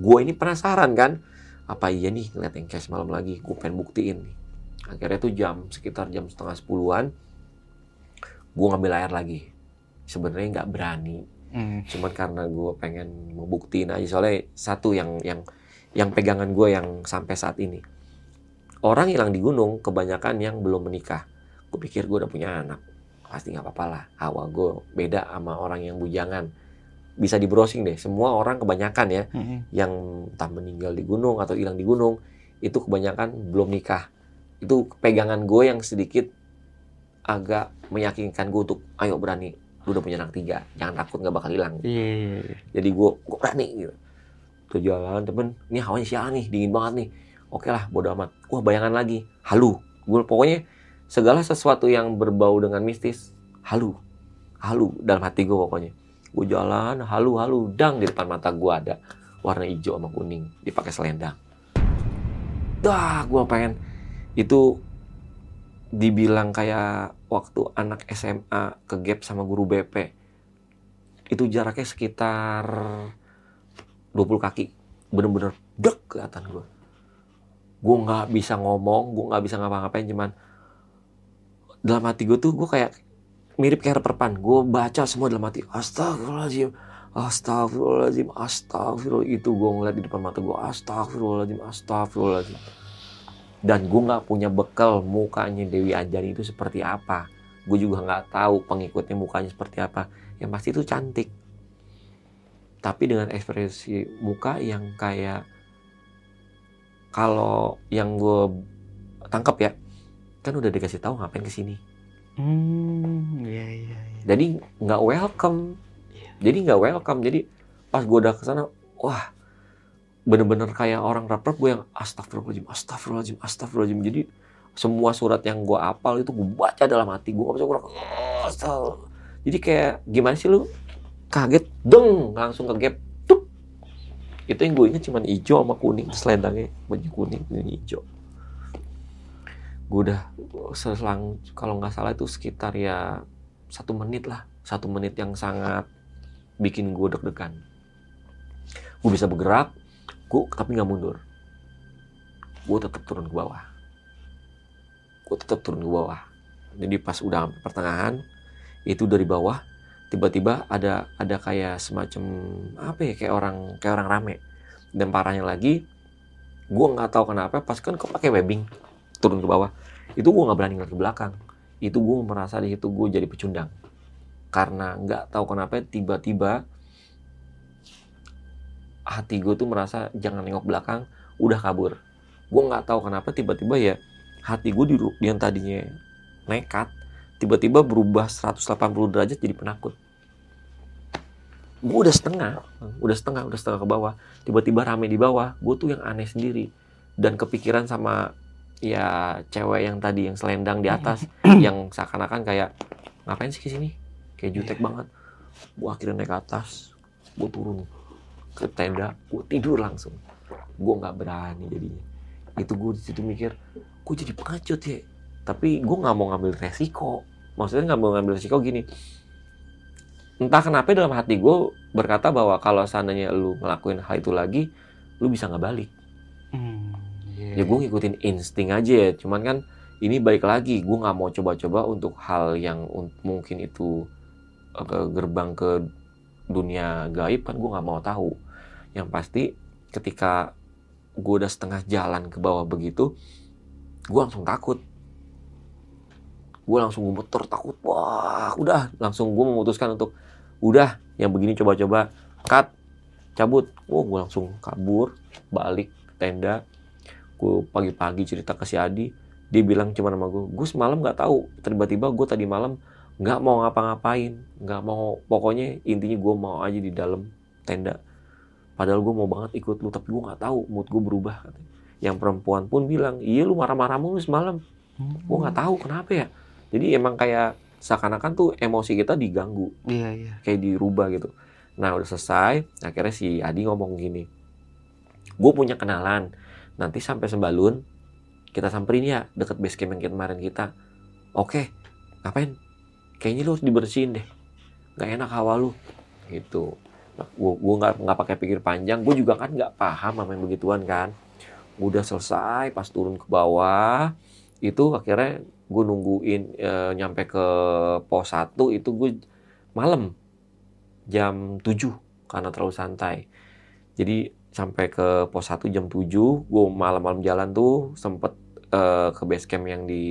Speaker 1: gue ini penasaran kan apa iya nih ngeliat yang cash malam lagi? Gue pengen buktiin nih. Akhirnya tuh jam sekitar jam setengah sepuluhan gue ngambil air lagi. Sebenarnya nggak berani.
Speaker 2: Hmm.
Speaker 1: cuman karena gue pengen membuktiin aja. Soalnya satu yang yang yang pegangan gue yang sampai saat ini. Orang hilang di gunung kebanyakan yang belum menikah. Gue pikir gue udah punya anak pasti nggak apa-apa lah. Awal gue beda sama orang yang bujangan. Bisa di browsing deh. Semua orang kebanyakan ya
Speaker 2: Hmm.
Speaker 1: yang entah meninggal di gunung atau hilang di gunung itu kebanyakan belum nikah. Itu pegangan gue yang sedikit agak meyakinkan gue untuk ayo berani lu udah punya anak tiga jangan takut nggak bakal hilang.
Speaker 2: Iya.
Speaker 1: jadi gue gue berani gitu. Tuh jalan temen ini hawanya siang nih dingin banget nih. Oke lah bodo amat. Wah bayangan lagi. Halu. Gue pokoknya segala sesuatu yang berbau dengan mistis halu. Halu dalam hati gue pokoknya. Gue jalan halu halu dang di depan mata gue ada warna hijau sama kuning dipakai selendang. Dah gue pengen. Itu dibilang kayak waktu anak SMA ke gap sama guru BP itu jaraknya sekitar 20 kaki. Bener-bener dek kelihatan gue gue nggak bisa ngomong gue nggak bisa ngapa-ngapain cuman dalam hati gue tuh gue kayak mirip kayak reperpan gue baca semua dalam hati. Astagfirullahaladzim astagfirullahaladzim astagfirullah. Itu gue ngeliat di depan mata gue astagfirullahaladzim astagfirullahaladzim. Dan gue nggak punya bekal mukanya Dewi Anjani itu seperti apa. Gue juga nggak tahu pengikutnya mukanya seperti apa. Yang pasti itu cantik. Tapi dengan ekspresi muka yang kayak kalau yang gue tangkap ya kan udah dikasih tahu ngapain ke sini.
Speaker 2: Hmm, iya, iya, iya.
Speaker 1: jadi nggak welcome.
Speaker 2: Iya.
Speaker 1: jadi nggak welcome. Jadi pas gue udah ke sana wah bener-bener kayak orang rapper gue yang astagfirullahaladzim astagfirullahaladzim astagfirullahaladzim. Jadi semua surat yang gue apal itu gue baca dalam hati gue nggak bisa kurang astagfirullah. jadi kayak gimana sih lu? Kaget deng langsung ke gap tup. Itu yang gue ingat cuman hijau sama kuning selendangnya baju kuning ini hijau gue udah selang kalau nggak salah itu sekitar ya satu menit lah. Satu menit yang sangat bikin gue deg-degan. Gue bisa bergerak gue tapi nggak mundur. Gue tetap turun ke bawah. Gue tetap turun ke bawah. Jadi pas udah pertengahan itu dari bawah tiba-tiba ada ada kayak semacam apa ya kayak orang kayak orang rame. Dan parahnya lagi gue nggak tahu kenapa pas kan kok pakai webbing turun ke bawah. Itu gue nggak berani ngeliat ke belakang. Itu gue merasa di situ gue jadi pecundang. Karena nggak tahu kenapa tiba-tiba hati gue tuh merasa jangan nengok belakang udah kabur. Gue nggak tahu kenapa tiba-tiba ya hati gue di yang tadinya nekat tiba-tiba berubah 180 derajat jadi penakut. Gue udah setengah udah setengah udah setengah ke bawah. Tiba-tiba rame di bawah gue tuh yang aneh sendiri. Dan kepikiran sama ya cewek yang tadi yang selendang di atas yang seakan-akan kayak ngapain sih ke sini? Kayak jutek banget. Gue akhirnya naik ke atas gue turun ke tenda gue tidur langsung. Gue nggak berani jadinya. Itu gue di situ mikir gue jadi pengecut ya. Tapi gue nggak mau ngambil resiko. Maksudnya nggak mau ngambil resiko gini. Entah kenapa dalam hati gue berkata bahwa kalau seandainya lu ngelakuin hal itu lagi lu bisa nggak balik
Speaker 2: iya,
Speaker 1: ya gue ngikutin insting aja ya. Cuman kan ini balik lagi gue nggak mau coba-coba untuk hal yang un- mungkin itu ke gerbang ke dunia gaib kan gue nggak mau tahu. Yang pasti ketika gue udah setengah jalan ke bawah begitu gue langsung takut. Gue langsung gemeter takut wah udah. Langsung gue memutuskan untuk udah yang begini coba-coba. Cut cabut. Oh gue langsung kabur balik tenda gue pagi-pagi cerita ke si Adi dia bilang cuma sama gue gue semalam nggak tahu. Tiba-tiba gue tadi malam nggak mau ngapa-ngapain nggak mau pokoknya intinya gue mau aja di dalam tenda. Padahal gue mau banget ikut lu tapi gue nggak tahu mood gue berubah yang perempuan pun bilang iya lu marah-marah mulu semalam
Speaker 2: Hmm.
Speaker 1: gue nggak tahu kenapa ya. Jadi emang kayak seakan-akan tuh emosi kita diganggu.
Speaker 2: Iya, iya.
Speaker 1: kayak dirubah gitu. Nah udah selesai akhirnya si Adi ngomong gini gue punya kenalan nanti sampai Sembalun kita samperin ya deket base camp yang kemarin kita. Oke ngapain? Kayaknya lu harus dibersihin deh. Nggak enak hawa lu. Gitu. Nah, gue nggak nggak pakai pikir panjang. Gue juga kan nggak paham sama yang begituan kan. Udah selesai pas turun ke bawah itu akhirnya gue nungguin eh, nyampe ke pos 1 itu gue malam jam 7 karena terlalu santai. Jadi sampai ke pos 1 jam 7, gue malam-malam jalan tuh sempet eh, ke base camp yang di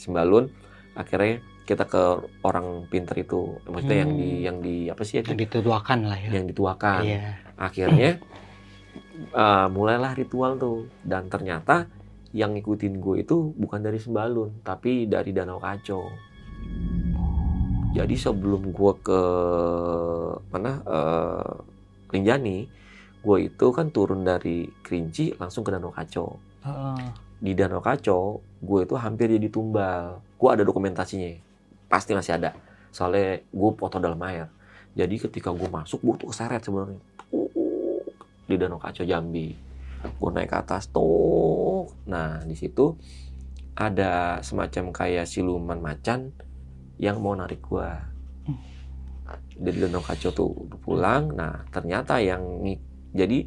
Speaker 1: Sembalun. Akhirnya kita ke orang pinter itu, maksudnya yang di
Speaker 2: Hmm.
Speaker 1: yang di apa sih itu?
Speaker 2: Yang dituakan lah ya.
Speaker 1: Yang dituakan.
Speaker 2: Iya.
Speaker 1: Akhirnya eh, mulailah ritual tuh dan ternyata yang ngikutin gue itu bukan dari Sembalun, tapi dari Danau Kaco. Jadi sebelum gue ke mana eh, Rinjani, gue itu kan turun dari Kerinci langsung ke Danau Kaco.
Speaker 2: Heeh.
Speaker 1: Di Danau Kaco, gue itu hampir jadi tumbal. Gue ada dokumentasinya, pasti masih ada. Soalnya gue foto dalam air. Jadi ketika gue masuk, gue tuh keseret sebenarnya. Uh, Di Danau Kaco Jambi. Gue naik ke atas tuh. Nah di situ ada semacam kayak siluman macan yang mau narik gua. Dari Danau Kaco tuh pulang. Nah ternyata yang jadi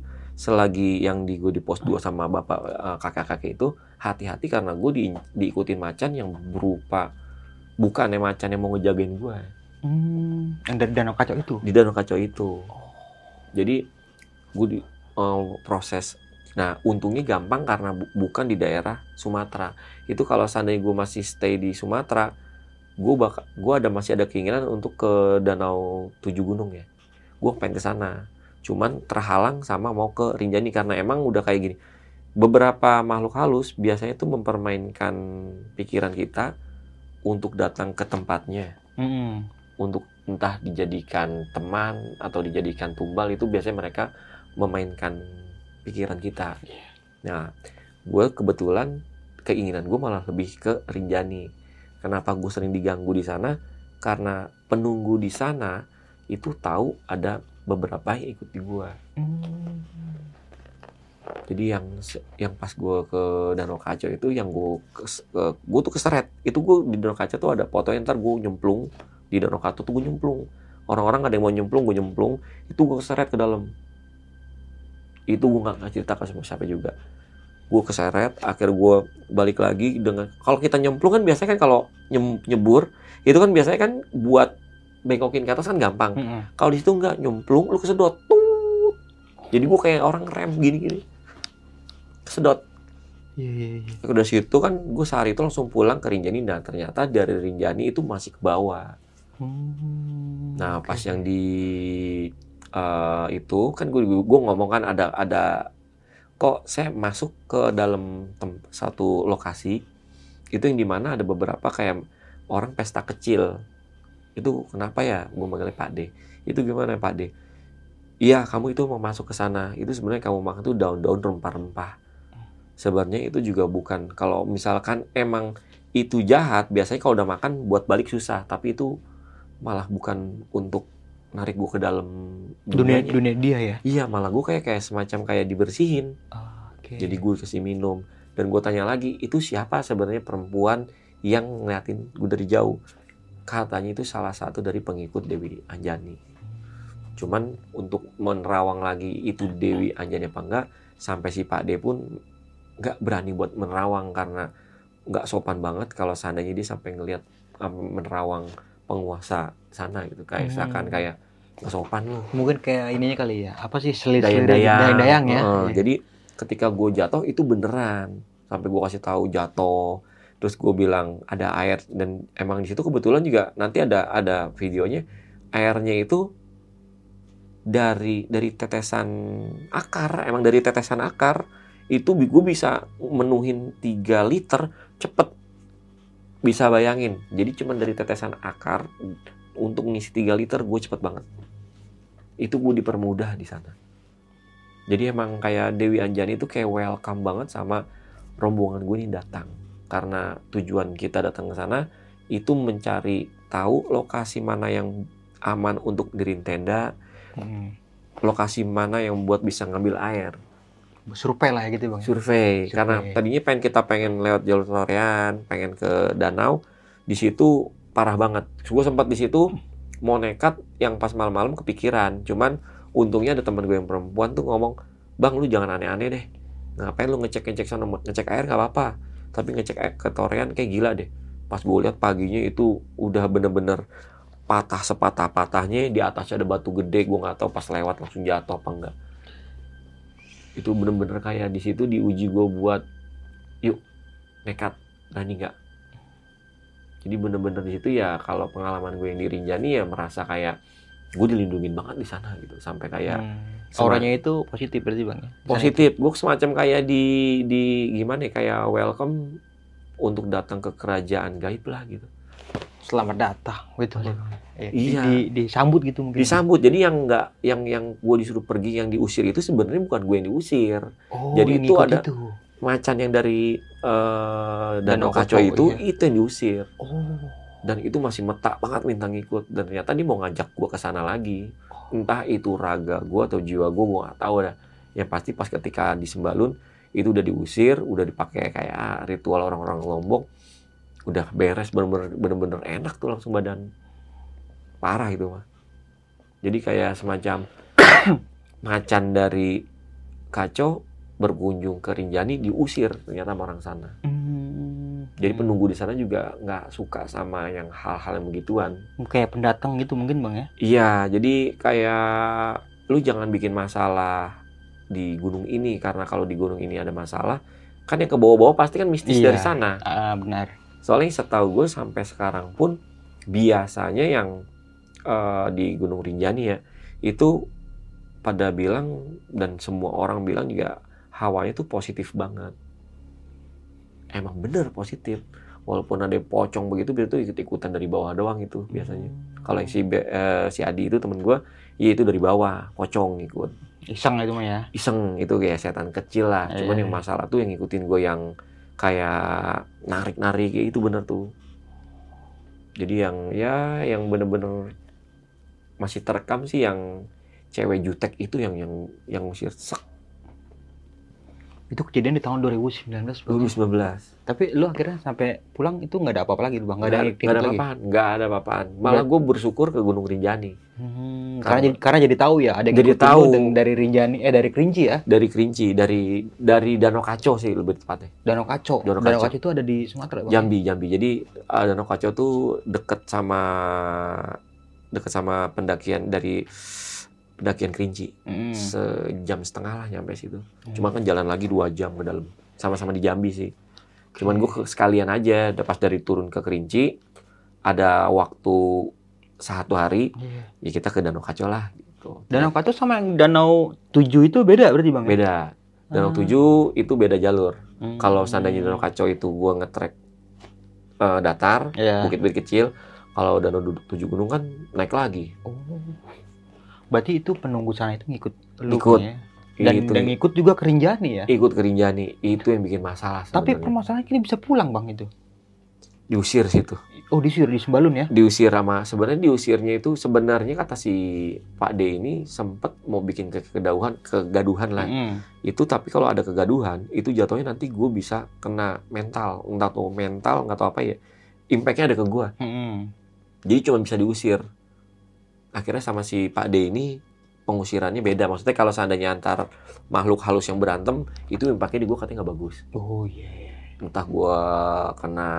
Speaker 1: selagi yang di gue di pos 2 sama bapak eh, kakak-kakak itu hati-hati karena gue di, diikutin macan yang berupa bukan ya macan yang mau ngejagain gue
Speaker 2: Hmm, yang dari danau kacau itu.
Speaker 1: di Danau Kaco itu. Jadi gue di eh, proses. Nah untungnya gampang karena bu- bukan di daerah Sumatera. Itu kalau seandainya gue masih stay di Sumatera, gue bakal gue ada masih ada keinginan untuk ke Danau Tujuh Gunung ya. Gue pengen ke sana. Cuman terhalang sama mau ke Rinjani karena emang udah kayak gini. Beberapa makhluk halus biasanya tuh mempermainkan pikiran kita untuk datang ke tempatnya
Speaker 2: Hmm.
Speaker 1: untuk entah dijadikan teman atau dijadikan tumbal itu biasanya mereka memainkan pikiran kita. Nah, gue kebetulan keinginan gue malah lebih ke Rinjani. Kenapa gue sering diganggu di sana? Karena penunggu di sana itu tahu ada beberapa yang ikut di gue.
Speaker 2: Hmm.
Speaker 1: Jadi yang yang pas gue ke Danau Kaco itu yang gue gue tuh keseret. Itu gue di Danau Kaco tuh ada fotonya ntar gue nyemplung di Danau Kaco tuh gue nyemplung. Orang-orang ada yang mau nyemplung, gue nyemplung. Itu gue keseret ke dalam. Itu gue nggak nggak cerita ke semua siapa juga. Gue keseret, akhir gue balik lagi dengan kalau kita nyemplung kan biasanya kan kalau nyem- nyebur itu kan biasanya kan buat bengkokin ke atas kan gampang.
Speaker 2: Hmm.
Speaker 1: Kalau di situ nggak nyemplung, lu kesedot. Tuut. Jadi gue kayak orang rem gini-gini. Kesedot.
Speaker 2: Iya, iya, iya.
Speaker 1: Udah situ kan gue sehari itu langsung pulang ke Rinjani. Nah ternyata dari Rinjani itu masih ke bawah.
Speaker 2: Hmm.
Speaker 1: Nah
Speaker 2: Oke.
Speaker 1: pas yang di eh, itu kan gue gue ngomong kan ada ada kok saya masuk ke dalam tem- satu lokasi itu yang di mana ada beberapa kayak orang pesta kecil itu kenapa ya gue manggilnya Pak D itu gimana Pak D iya kamu itu mau masuk ke sana itu sebenarnya kamu makan tuh daun-daun rempah-rempah sebenarnya itu juga bukan kalau misalkan emang itu jahat biasanya kalau udah makan buat balik susah tapi itu malah bukan untuk narik gue ke dalam
Speaker 2: dunia
Speaker 1: dunianya.
Speaker 2: dunia dia ya.
Speaker 1: Iya, malah gue kayak kayak semacam kayak dibersihin.
Speaker 2: Oke.
Speaker 1: Jadi gue kasih minum dan gue tanya lagi, itu siapa sebenarnya perempuan yang ngeliatin gue dari jauh? Katanya itu salah satu dari pengikut Dewi Anjani. Cuman untuk menerawang lagi itu Dewi Anjani apa enggak, sampai si Pak D pun nggak berani buat menerawang karena nggak sopan banget kalau seandainya dia sampai ngelihat menerawang penguasa sana gitu kayak
Speaker 2: Hmm.
Speaker 1: seakan kayak nggak sopan lu
Speaker 2: Mungkin kayak ininya kali ya. Apa sih selir
Speaker 1: dayang-dayang,
Speaker 2: dayang ya.
Speaker 1: Heeh,
Speaker 2: Iya.
Speaker 1: jadi ketika gue jatuh itu beneran sampai gue kasih tahu jatuh terus gue bilang ada air. Dan emang di situ kebetulan juga nanti ada ada videonya. Airnya itu dari dari tetesan akar emang dari tetesan akar itu gue bisa menuhin 3 liter cepet. Bisa bayangin jadi cuman dari tetesan akar untuk ngisi 3 liter gue cepet banget. Itu gue dipermudah di sana. Jadi emang kayak Dewi Anjani itu kayak welcome banget sama rombongan gue ini datang karena tujuan kita datang ke sana itu mencari tahu lokasi mana yang aman untuk dirin tenda
Speaker 2: Hmm.
Speaker 1: lokasi mana yang buat bisa ngambil air.
Speaker 2: Survei lah ya gitu bang.
Speaker 1: survei karena tadinya pengen kita pengen lewat jalur Sorean pengen ke danau di situ parah banget. Gue sempat di situ mau nekat yang pas malam-malam kepikiran cuman untungnya ada teman gue yang perempuan tuh ngomong bang lu jangan aneh-aneh deh. Ngapain lu ngecek ngecek sana ngecek air nggak apa-apa tapi ngecek ke kayak gila deh. Pas gue lihat paginya itu udah bener-bener patah sepatah-patahnya di atasnya ada batu gede gue nggak tahu pas lewat langsung jatuh apa enggak. Itu bener-bener kayak di situ diuji gue buat yuk nekat berani nggak? Jadi bener-bener di situ ya kalau pengalaman gue yang di Rinjani ya merasa kayak gue dilindungin banget di sana gitu sampai kayak
Speaker 2: Hmm. Auranya itu positif berarti bang ya?
Speaker 1: Positif gue semacam kayak di di gimana ya kayak welcome untuk datang ke kerajaan gaib lah gitu
Speaker 2: itu. Selamat datang gitu. ya. Iya. Di, disambut gitu mungkin.
Speaker 1: disambut jadi yang nggak yang yang gue disuruh pergi yang diusir itu sebenarnya bukan gue yang diusir
Speaker 2: Oh,
Speaker 1: Jadi itu ada-
Speaker 2: Itu.
Speaker 1: macan yang dari eh,
Speaker 2: Danau
Speaker 1: danau itu
Speaker 2: iya.
Speaker 1: itu yang diusir
Speaker 2: Oh.
Speaker 1: Dan itu masih metak banget minta ngikut dan ternyata dia mau ngajak gue ke sana lagi. Entah itu raga gue atau jiwa gue gue nggak tahu dah. Yang pasti pas ketika di Sembalun itu udah diusir udah dipakai kayak ritual orang-orang Lombok. Udah beres bener-bener enak tuh langsung badan. Parah itu mah. Jadi kayak semacam macan dari kacau berkunjung ke Rinjani diusir ternyata sama orang sana.
Speaker 2: Hmm.
Speaker 1: Jadi penunggu di sana juga nggak suka sama yang hal-hal yang begituan
Speaker 2: kayak pendatang gitu mungkin bang ya?
Speaker 1: Iya, jadi kayak lu jangan bikin masalah di gunung ini karena kalau di gunung ini ada masalah, kan yang ke bawah-bawah pasti kan mistis
Speaker 2: Iya.
Speaker 1: dari sana.
Speaker 2: Ah benar.
Speaker 1: Soalnya setahu gue sampai sekarang pun biasanya yang eh, di Gunung Rinjani ya itu pada bilang dan semua orang bilang juga hawanya tuh positif banget. Emang bener positif. Walaupun ada pocong begitu, itu ikut-ikutan dari bawah doang itu biasanya. Kalau yang si Be- eh, si Adi itu temen gue, ya itu dari bawah, pocong ikut.
Speaker 2: Iseng itu mah ya.
Speaker 1: Iseng itu kayak setan kecil lah. Cuman
Speaker 2: Iya.
Speaker 1: yang masalah tuh yang ngikutin gue yang kayak narik-narik kayak itu bener tuh. Jadi yang ya yang bener-bener masih terekam sih yang cewek jutek itu yang yang yang musir sek
Speaker 2: Itu kejadian di tahun 2019. Bang.
Speaker 1: 2019.
Speaker 2: Tapi lu akhirnya sampai pulang itu nggak ada apa-apa lagi bang? Nggak ada
Speaker 1: Nggak ada apa-apaan, nggak ada apa-apaan. Malah gue bersyukur ke Gunung Rinjani
Speaker 2: Hmm,
Speaker 1: Karena-
Speaker 2: karena jadi karena jadi tahu ya ada yang
Speaker 1: Jadi tahu.
Speaker 2: dan- dari Rinjani eh dari Kerinci ya
Speaker 1: dari Kerinci, dari dari Danau Kaco sih lebih tepatnya.
Speaker 2: Danau Kaco
Speaker 1: Danau
Speaker 2: Danau,
Speaker 1: Kaco.
Speaker 2: Kaco itu ada di Sumatera bang
Speaker 1: Jambi, Jambi. Jadi uh, Danau Kaco tuh deket sama deket sama pendakian dari pendakian Kerinci.
Speaker 2: Hmm.
Speaker 1: Sejam setengah lah nyampe situ.
Speaker 2: Hmm.
Speaker 1: Cuma kan jalan lagi dua jam ke dalam. Sama-sama di Jambi sih. Cuman gue sekalian aja, pas dari turun ke Kerinci, ada waktu satu hari,
Speaker 2: Iya.
Speaker 1: ya kita ke Danau Kaco lah. Gitu.
Speaker 2: Danau Kaco sama yang Danau Tujuh itu beda berarti bang ya?
Speaker 1: Beda. Danau
Speaker 2: Ah.
Speaker 1: Tujuh itu beda jalur.
Speaker 2: Hmm.
Speaker 1: Kalau seandainya Danau Kaco itu gue ngetrek eh, datar,
Speaker 2: ya.
Speaker 1: bukit-bukit kecil. Kalau danau tujuh gunung kan naik lagi.
Speaker 2: Oh. Berarti itu penunggu sana itu ngikut lu
Speaker 1: Ikut.
Speaker 2: ya? Dan,
Speaker 1: itu
Speaker 2: dan ngikut juga ke Rinjani ya?
Speaker 1: ikut ke Rinjani itu yang bikin masalah.
Speaker 2: Tapi permasalahannya ini bisa pulang bang itu?
Speaker 1: diusir situ,
Speaker 2: Oh disir di Sembalun ya?
Speaker 1: diusir sama sebenarnya diusirnya itu sebenarnya kata si Pak D ini sempet mau bikin ke kegaduhan, kegaduhan lah.
Speaker 2: Hmm.
Speaker 1: Itu tapi kalau ada kegaduhan itu jatuhnya nanti gue bisa kena mental, entah tuh mental nggak tahu apa ya. Impactnya ada ke gue.
Speaker 2: Hmm.
Speaker 1: Jadi cuma bisa diusir. Akhirnya sama si Pak D ini pengusirannya beda. Maksudnya kalau seandainya antar makhluk halus yang berantem, itu impactnya di gue katanya nggak bagus.
Speaker 2: Oh iya.
Speaker 1: Entah gue kena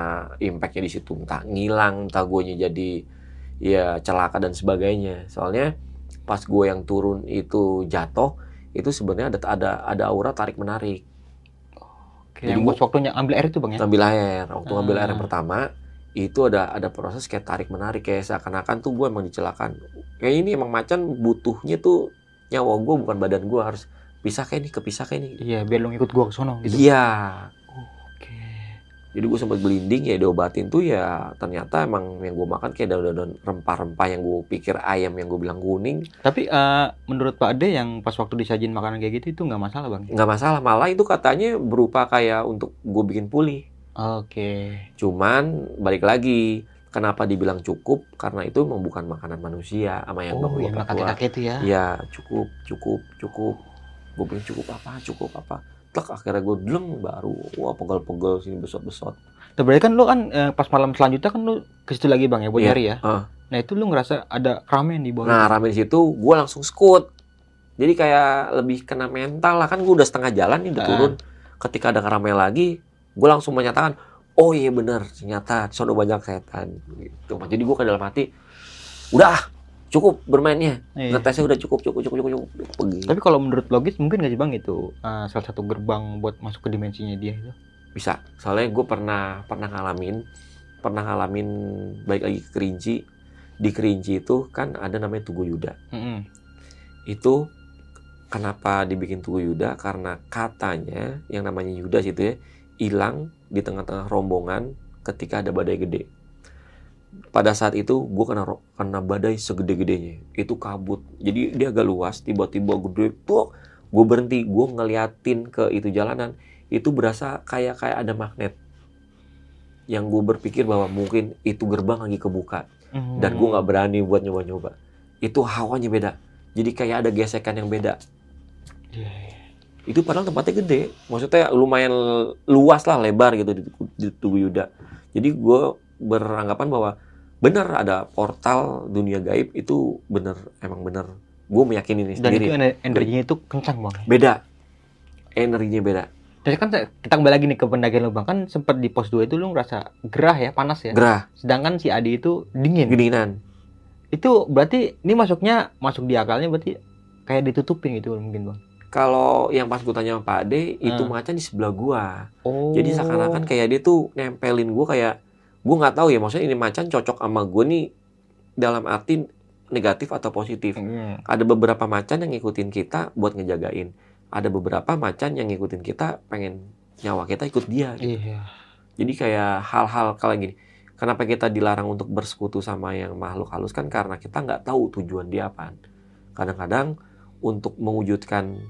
Speaker 1: impactnya di situ, entah ngilang, entah gue jadi ya celaka dan sebagainya. Soalnya pas gue yang turun itu jatuh, itu sebenarnya ada ada ada aura tarik menarik.
Speaker 2: Oke,
Speaker 1: Jadi
Speaker 2: yang
Speaker 1: gua-
Speaker 2: ambil air itu bang ya?
Speaker 1: ngambil air waktu ngambil air yang
Speaker 2: Ah.
Speaker 1: pertama itu ada ada proses kayak tarik menarik kayak seakan-akan tuh gue emang dicelakan kayak ini emang macan butuhnya tuh nyawa gue bukan badan gue harus pisah kayak ini kepisah kayak ini
Speaker 2: Iya biar lu ngikut gua ke sono gitu.
Speaker 1: iya
Speaker 2: Oke.
Speaker 1: jadi gue sempat gelinding ya diobatin tuh ya ternyata emang yang gue makan kayak daun-daun rempah-rempah yang gue pikir ayam yang gue bilang kuning
Speaker 2: Tapi eh, menurut Pak Ade yang pas waktu disajin makanan kayak gitu itu nggak masalah bang?
Speaker 1: nggak masalah malah itu katanya berupa kayak untuk gue bikin pulih
Speaker 2: Oke.
Speaker 1: cuman balik lagi kenapa dibilang cukup karena itu memang bukan makanan manusia sama yang
Speaker 2: Oh
Speaker 1: bapak
Speaker 2: kakek-kakek itu ya?
Speaker 1: Iya cukup cukup cukup gue bilang cukup apa cukup apa Tek akhirnya gue deleng baru wah pegel-pegel sini besot-besot
Speaker 2: berarti kan lu kan eh, pas malam selanjutnya kan lu ke situ lagi bang ya buat nyari ya?
Speaker 1: Ah.
Speaker 2: Nah itu lu ngerasa ada ramen di bawah?
Speaker 1: nah rame di situ gue langsung skut jadi kayak lebih kena mental lah kan gue udah setengah jalan nih udah
Speaker 2: Ah.
Speaker 1: turun ketika ada keramaian lagi gue langsung menyatakan oh iya benar ternyata sono banyak setan gitu jadi gue ke dalam hati udah cukup bermainnya
Speaker 2: Iya.
Speaker 1: ngetesnya udah cukup cukup cukup cukup, cukup. pergi
Speaker 2: Tapi kalau menurut logis mungkin nggak sih bang itu uh, salah satu gerbang buat masuk ke dimensinya dia itu.
Speaker 1: bisa soalnya gue pernah pernah ngalamin pernah ngalamin baik lagi ke Kerinci di Kerinci itu kan ada namanya Tugu Yuda
Speaker 2: Mm-mm.
Speaker 1: itu kenapa dibikin Tugu Yuda karena katanya yang namanya Yudas itu ya hilang di tengah-tengah rombongan ketika ada badai gede. Pada saat itu gue kena kena badai segede-gedenya. Itu kabut. Jadi dia agak luas tiba-tiba gede tuh gue berhenti. Gue ngeliatin ke itu jalanan. Itu berasa kayak kayak ada magnet. Yang gue berpikir bahwa mungkin itu gerbang lagi kebuka. Dan gue nggak berani buat nyoba-nyoba. Itu hawanya beda. Jadi kayak ada gesekan yang beda.
Speaker 2: Iya, iya.
Speaker 1: Itu padahal tempatnya gede. Maksudnya lumayan luas lah lebar gitu di, di Tugu Yuda. Jadi gue beranggapan bahwa benar ada portal dunia gaib itu bener emang bener gue meyakini ini
Speaker 2: Dan
Speaker 1: sendiri.
Speaker 2: itu ener- energinya itu kencang bang.
Speaker 1: beda. Energinya beda.
Speaker 2: Jadi kan kita kembali lagi nih ke pendakian lu bang kan sempat di pos 2 itu lu ngerasa gerah ya panas ya.
Speaker 1: gerah.
Speaker 2: Sedangkan si Adi itu dingin.
Speaker 1: gedinginan
Speaker 2: Itu berarti ini masuknya masuk di akalnya berarti kayak ditutupin gitu mungkin bang.
Speaker 1: Kalau yang pas gue tanya sama Pak Ade itu
Speaker 2: Hmm.
Speaker 1: macan di sebelah gua
Speaker 2: Oh.
Speaker 1: Jadi seakan-akan kayak dia tuh nempelin gue kayak gue nggak tahu ya maksudnya ini macan cocok sama gue nih dalam arti negatif atau positif.
Speaker 2: Hmm.
Speaker 1: Ada beberapa macan yang ngikutin kita buat ngejagain. Ada beberapa macan yang ngikutin kita pengen nyawa kita ikut dia. gitu.
Speaker 2: Iya.
Speaker 1: Jadi kayak hal-hal kayak gini. Kenapa kita dilarang untuk bersekutu sama yang makhluk halus kan karena kita nggak tahu tujuan dia apa. Kadang-kadang untuk mewujudkan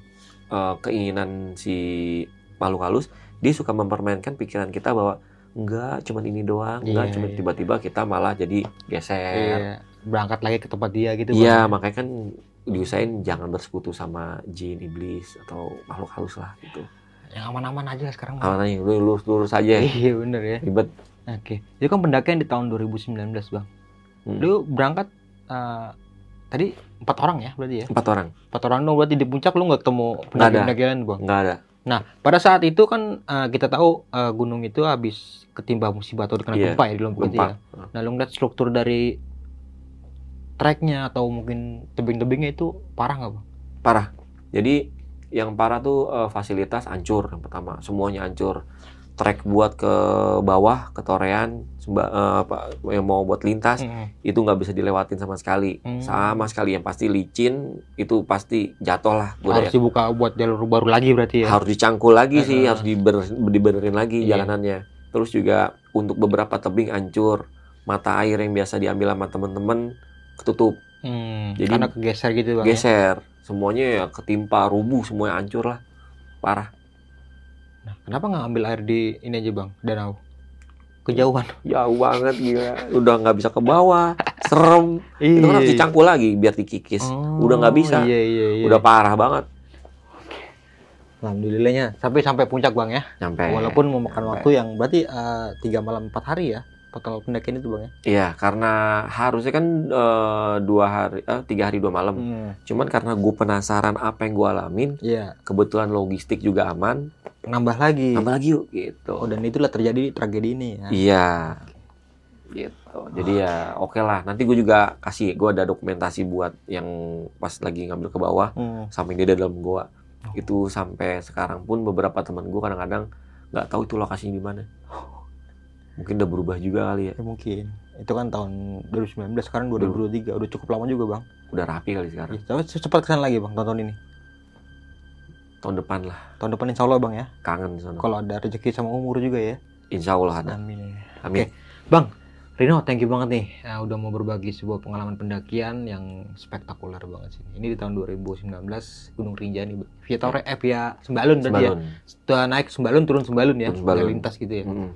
Speaker 1: eh, keinginan si makhluk halus, dia suka mempermainkan pikiran kita bahwa enggak cuman ini doang, enggak
Speaker 2: Iya,
Speaker 1: cuman
Speaker 2: iya.
Speaker 1: tiba-tiba kita malah jadi geser.
Speaker 2: Iya. Berangkat lagi ke tempat dia gitu.
Speaker 1: Iya,
Speaker 2: Bang.
Speaker 1: makanya kan diusahain jangan bersekutu sama jin, iblis atau makhluk halus lah gitu.
Speaker 2: Yang aman-aman aja lah sekarang.
Speaker 1: Aman aja, lu lurus lurus aja.
Speaker 2: Iya bener ya.
Speaker 1: Ribet.
Speaker 2: Oke. Itu kan pendakian di tahun 2019 bang.
Speaker 1: Hmm.
Speaker 2: Lu berangkat eh, tadi empat orang ya berarti ya.
Speaker 1: Empat orang,
Speaker 2: Empat orang dong berarti di puncak lu nggak ketemu
Speaker 1: ada.
Speaker 2: pendaki-pendakian bang.
Speaker 1: nggak ada.
Speaker 2: Nah pada saat itu kan eh, kita tahu eh, gunung itu habis ketimpa musibah atau kena
Speaker 1: Iya,
Speaker 2: gempa ya di Lombok itu ya. Nah lu ngeliat struktur dari treknya atau mungkin tebing-tebingnya itu parah nggak bang?
Speaker 1: parah. Jadi yang parah tuh eh, fasilitas hancur yang pertama, semuanya hancur. Trek buat ke bawah, ke torean, semba, eh, apa yang mau buat lintas
Speaker 2: Hmm.
Speaker 1: itu nggak bisa dilewatin sama sekali,
Speaker 2: Hmm.
Speaker 1: sama sekali. Yang pasti licin itu pasti jatuh lah. Gua
Speaker 2: Harus dibuka buat jalur baru lagi berarti ya.
Speaker 1: harus dicangkul lagi sih, harus diber, dibenerin lagi
Speaker 2: Iya.
Speaker 1: jalanannya. Terus juga untuk beberapa tebing hancur, mata air yang biasa diambil sama temen-temen ketutup,
Speaker 2: Hmm,
Speaker 1: Jadi-
Speaker 2: karena kegeser gitu bang. ya?
Speaker 1: geser, semuanya ya ketimpa rubuh, semuanya hancur lah, parah.
Speaker 2: Nah, kenapa nggak ambil air di ini aja bang, danau? Kejauhan.
Speaker 1: Jauh banget gila, udah nggak bisa ke bawah, serem. Itu kan harus dicangkul lagi biar dikikis, udah nggak bisa.
Speaker 2: Iya iya iya.
Speaker 1: udah parah banget.
Speaker 2: Alhamdulillahnya sampai sampai puncak bang ya.
Speaker 1: Nyampe.
Speaker 2: Walaupun memakan
Speaker 1: Sampai.
Speaker 2: waktu yang berarti eh, tiga malam empat hari ya total pendakian itu bang ya.
Speaker 1: Iya, karena harusnya kan eh, dua hari, eh, tiga hari dua malam.
Speaker 2: Hmm,
Speaker 1: Cuman karena gue penasaran apa yang gue alamin,
Speaker 2: Iya.
Speaker 1: kebetulan logistik juga aman,
Speaker 2: Nambah lagi.
Speaker 1: tambah lagi yuk gitu.
Speaker 2: Oh dan itulah terjadi tragedi ini ya.
Speaker 1: Iya, gitu. Jadi ya oke lah. Nanti gue juga kasih, gue ada dokumentasi buat yang pas lagi ngambil ke bawah,
Speaker 2: Hmm.
Speaker 1: sampai dia dalam gua.
Speaker 2: Oh.
Speaker 1: Itu sampai sekarang pun beberapa teman gue kadang-kadang nggak tahu itu lokasinya di mana. Mungkin udah berubah juga kali ya.
Speaker 2: Ya, mungkin. Itu kan tahun 2019 sekarang 2023 udah cukup lama juga bang.
Speaker 1: Udah rapi kali sekarang.
Speaker 2: Ya, tapi cepat ke sana lagi bang tahun ini.
Speaker 1: Tahun depan lah,
Speaker 2: Tahun depan insya Allah bang ya.
Speaker 1: kangen di sana.
Speaker 2: Kalau ada rezeki sama umur juga ya.
Speaker 1: Insya Allah ada.
Speaker 2: Amin.
Speaker 1: Amin.
Speaker 2: Bang, Rino, thank you banget nih eh, udah mau berbagi sebuah pengalaman pendakian yang spektakuler banget sih. Ini di tahun 2019 Gunung Rinjani via Tore eh via Sembalun berarti ya.
Speaker 1: Sembalun.
Speaker 2: Setelah naik Sembalun turun Sembalun ya,
Speaker 1: Turun Sembalun.
Speaker 2: Lintas gitu ya.
Speaker 1: Mm-mm.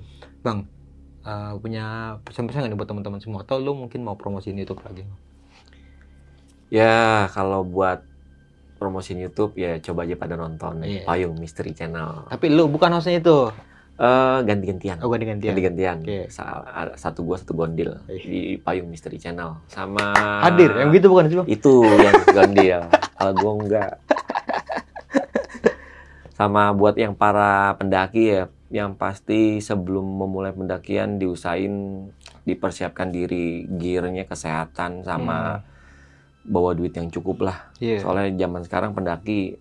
Speaker 2: Eh, punya pesan-pesan nggak nih buat teman-teman semua atau lu mungkin mau promosiin YouTube lagi?
Speaker 1: Ya kalau buat promosiin YouTube ya coba aja pada nonton
Speaker 2: Iya.
Speaker 1: Payung Mystery Channel.
Speaker 2: Tapi lu bukan hostnya itu.
Speaker 1: Eh ganti-gantian.
Speaker 2: Oh, ganti-gantian.
Speaker 1: Ganti-gantian. Sa- ada satu gua satu gondil
Speaker 2: Iya.
Speaker 1: di Payung Mystery Channel sama
Speaker 2: Hadir, yang gitu bukan sih, Bang?
Speaker 1: Itu yang gondil. Kalau gua enggak. Sama buat yang para pendaki ya, yang pasti sebelum memulai pendakian diusahain dipersiapkan diri gearnya kesehatan sama bawa duit yang cukup lah.
Speaker 2: Iya.
Speaker 1: soalnya zaman sekarang pendaki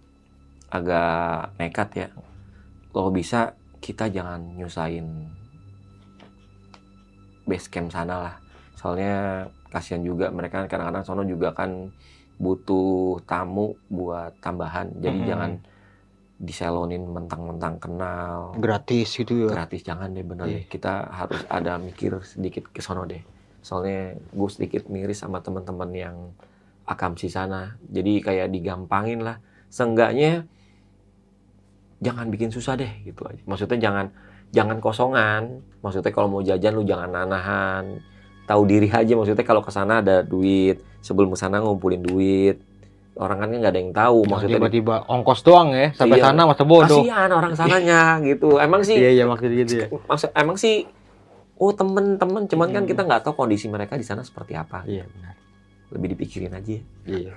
Speaker 1: agak nekat ya. Kalau bisa kita jangan nyusahin base camp sana lah. Soalnya kasihan juga mereka kan kadang-kadang sono juga kan butuh tamu buat tambahan. Jadi
Speaker 2: Mhm.
Speaker 1: jangan diselonin mentang-mentang kenal.
Speaker 2: Gratis gitu ya.
Speaker 1: gratis jangan deh bener.
Speaker 2: Iya.
Speaker 1: deh kita harus ada mikir sedikit ke sono deh. Soalnya gue sedikit miris sama teman-teman yang akamsi sana. Jadi kayak digampangin lah. Seenggaknya jangan bikin susah deh gitu aja. Maksudnya jangan jangan kosongan. Maksudnya kalau mau jajan lu jangan nanahan tahu diri aja maksudnya kalau ke sana ada duit. Sebelum ke sana ngumpulin duit orang kan nggak ada yang tahu maksudnya
Speaker 2: tiba-tiba ongkos doang ya sampai
Speaker 1: Iya.
Speaker 2: sana masa bodoh.
Speaker 1: kasihan orang sananya gitu emang sih
Speaker 2: Iya iya maksud gitu ya.
Speaker 1: maksud emang sih oh temen-temen cuman kan
Speaker 2: Hmm.
Speaker 1: kita nggak tahu kondisi mereka di sana seperti apa
Speaker 2: Iya benar.
Speaker 1: lebih dipikirin aja
Speaker 2: Iya.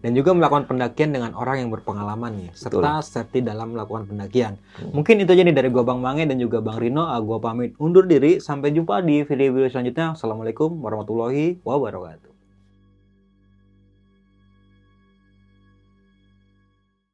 Speaker 2: Dan juga melakukan pendakian dengan orang yang berpengalaman ya, serta safety dalam melakukan pendakian.
Speaker 1: Hmm.
Speaker 2: Mungkin itu aja nih dari gua Bang Mange dan juga Bang Rino. Ah, Gua pamit undur diri. Sampai jumpa di video-video selanjutnya. Assalamualaikum warahmatullahi wabarakatuh.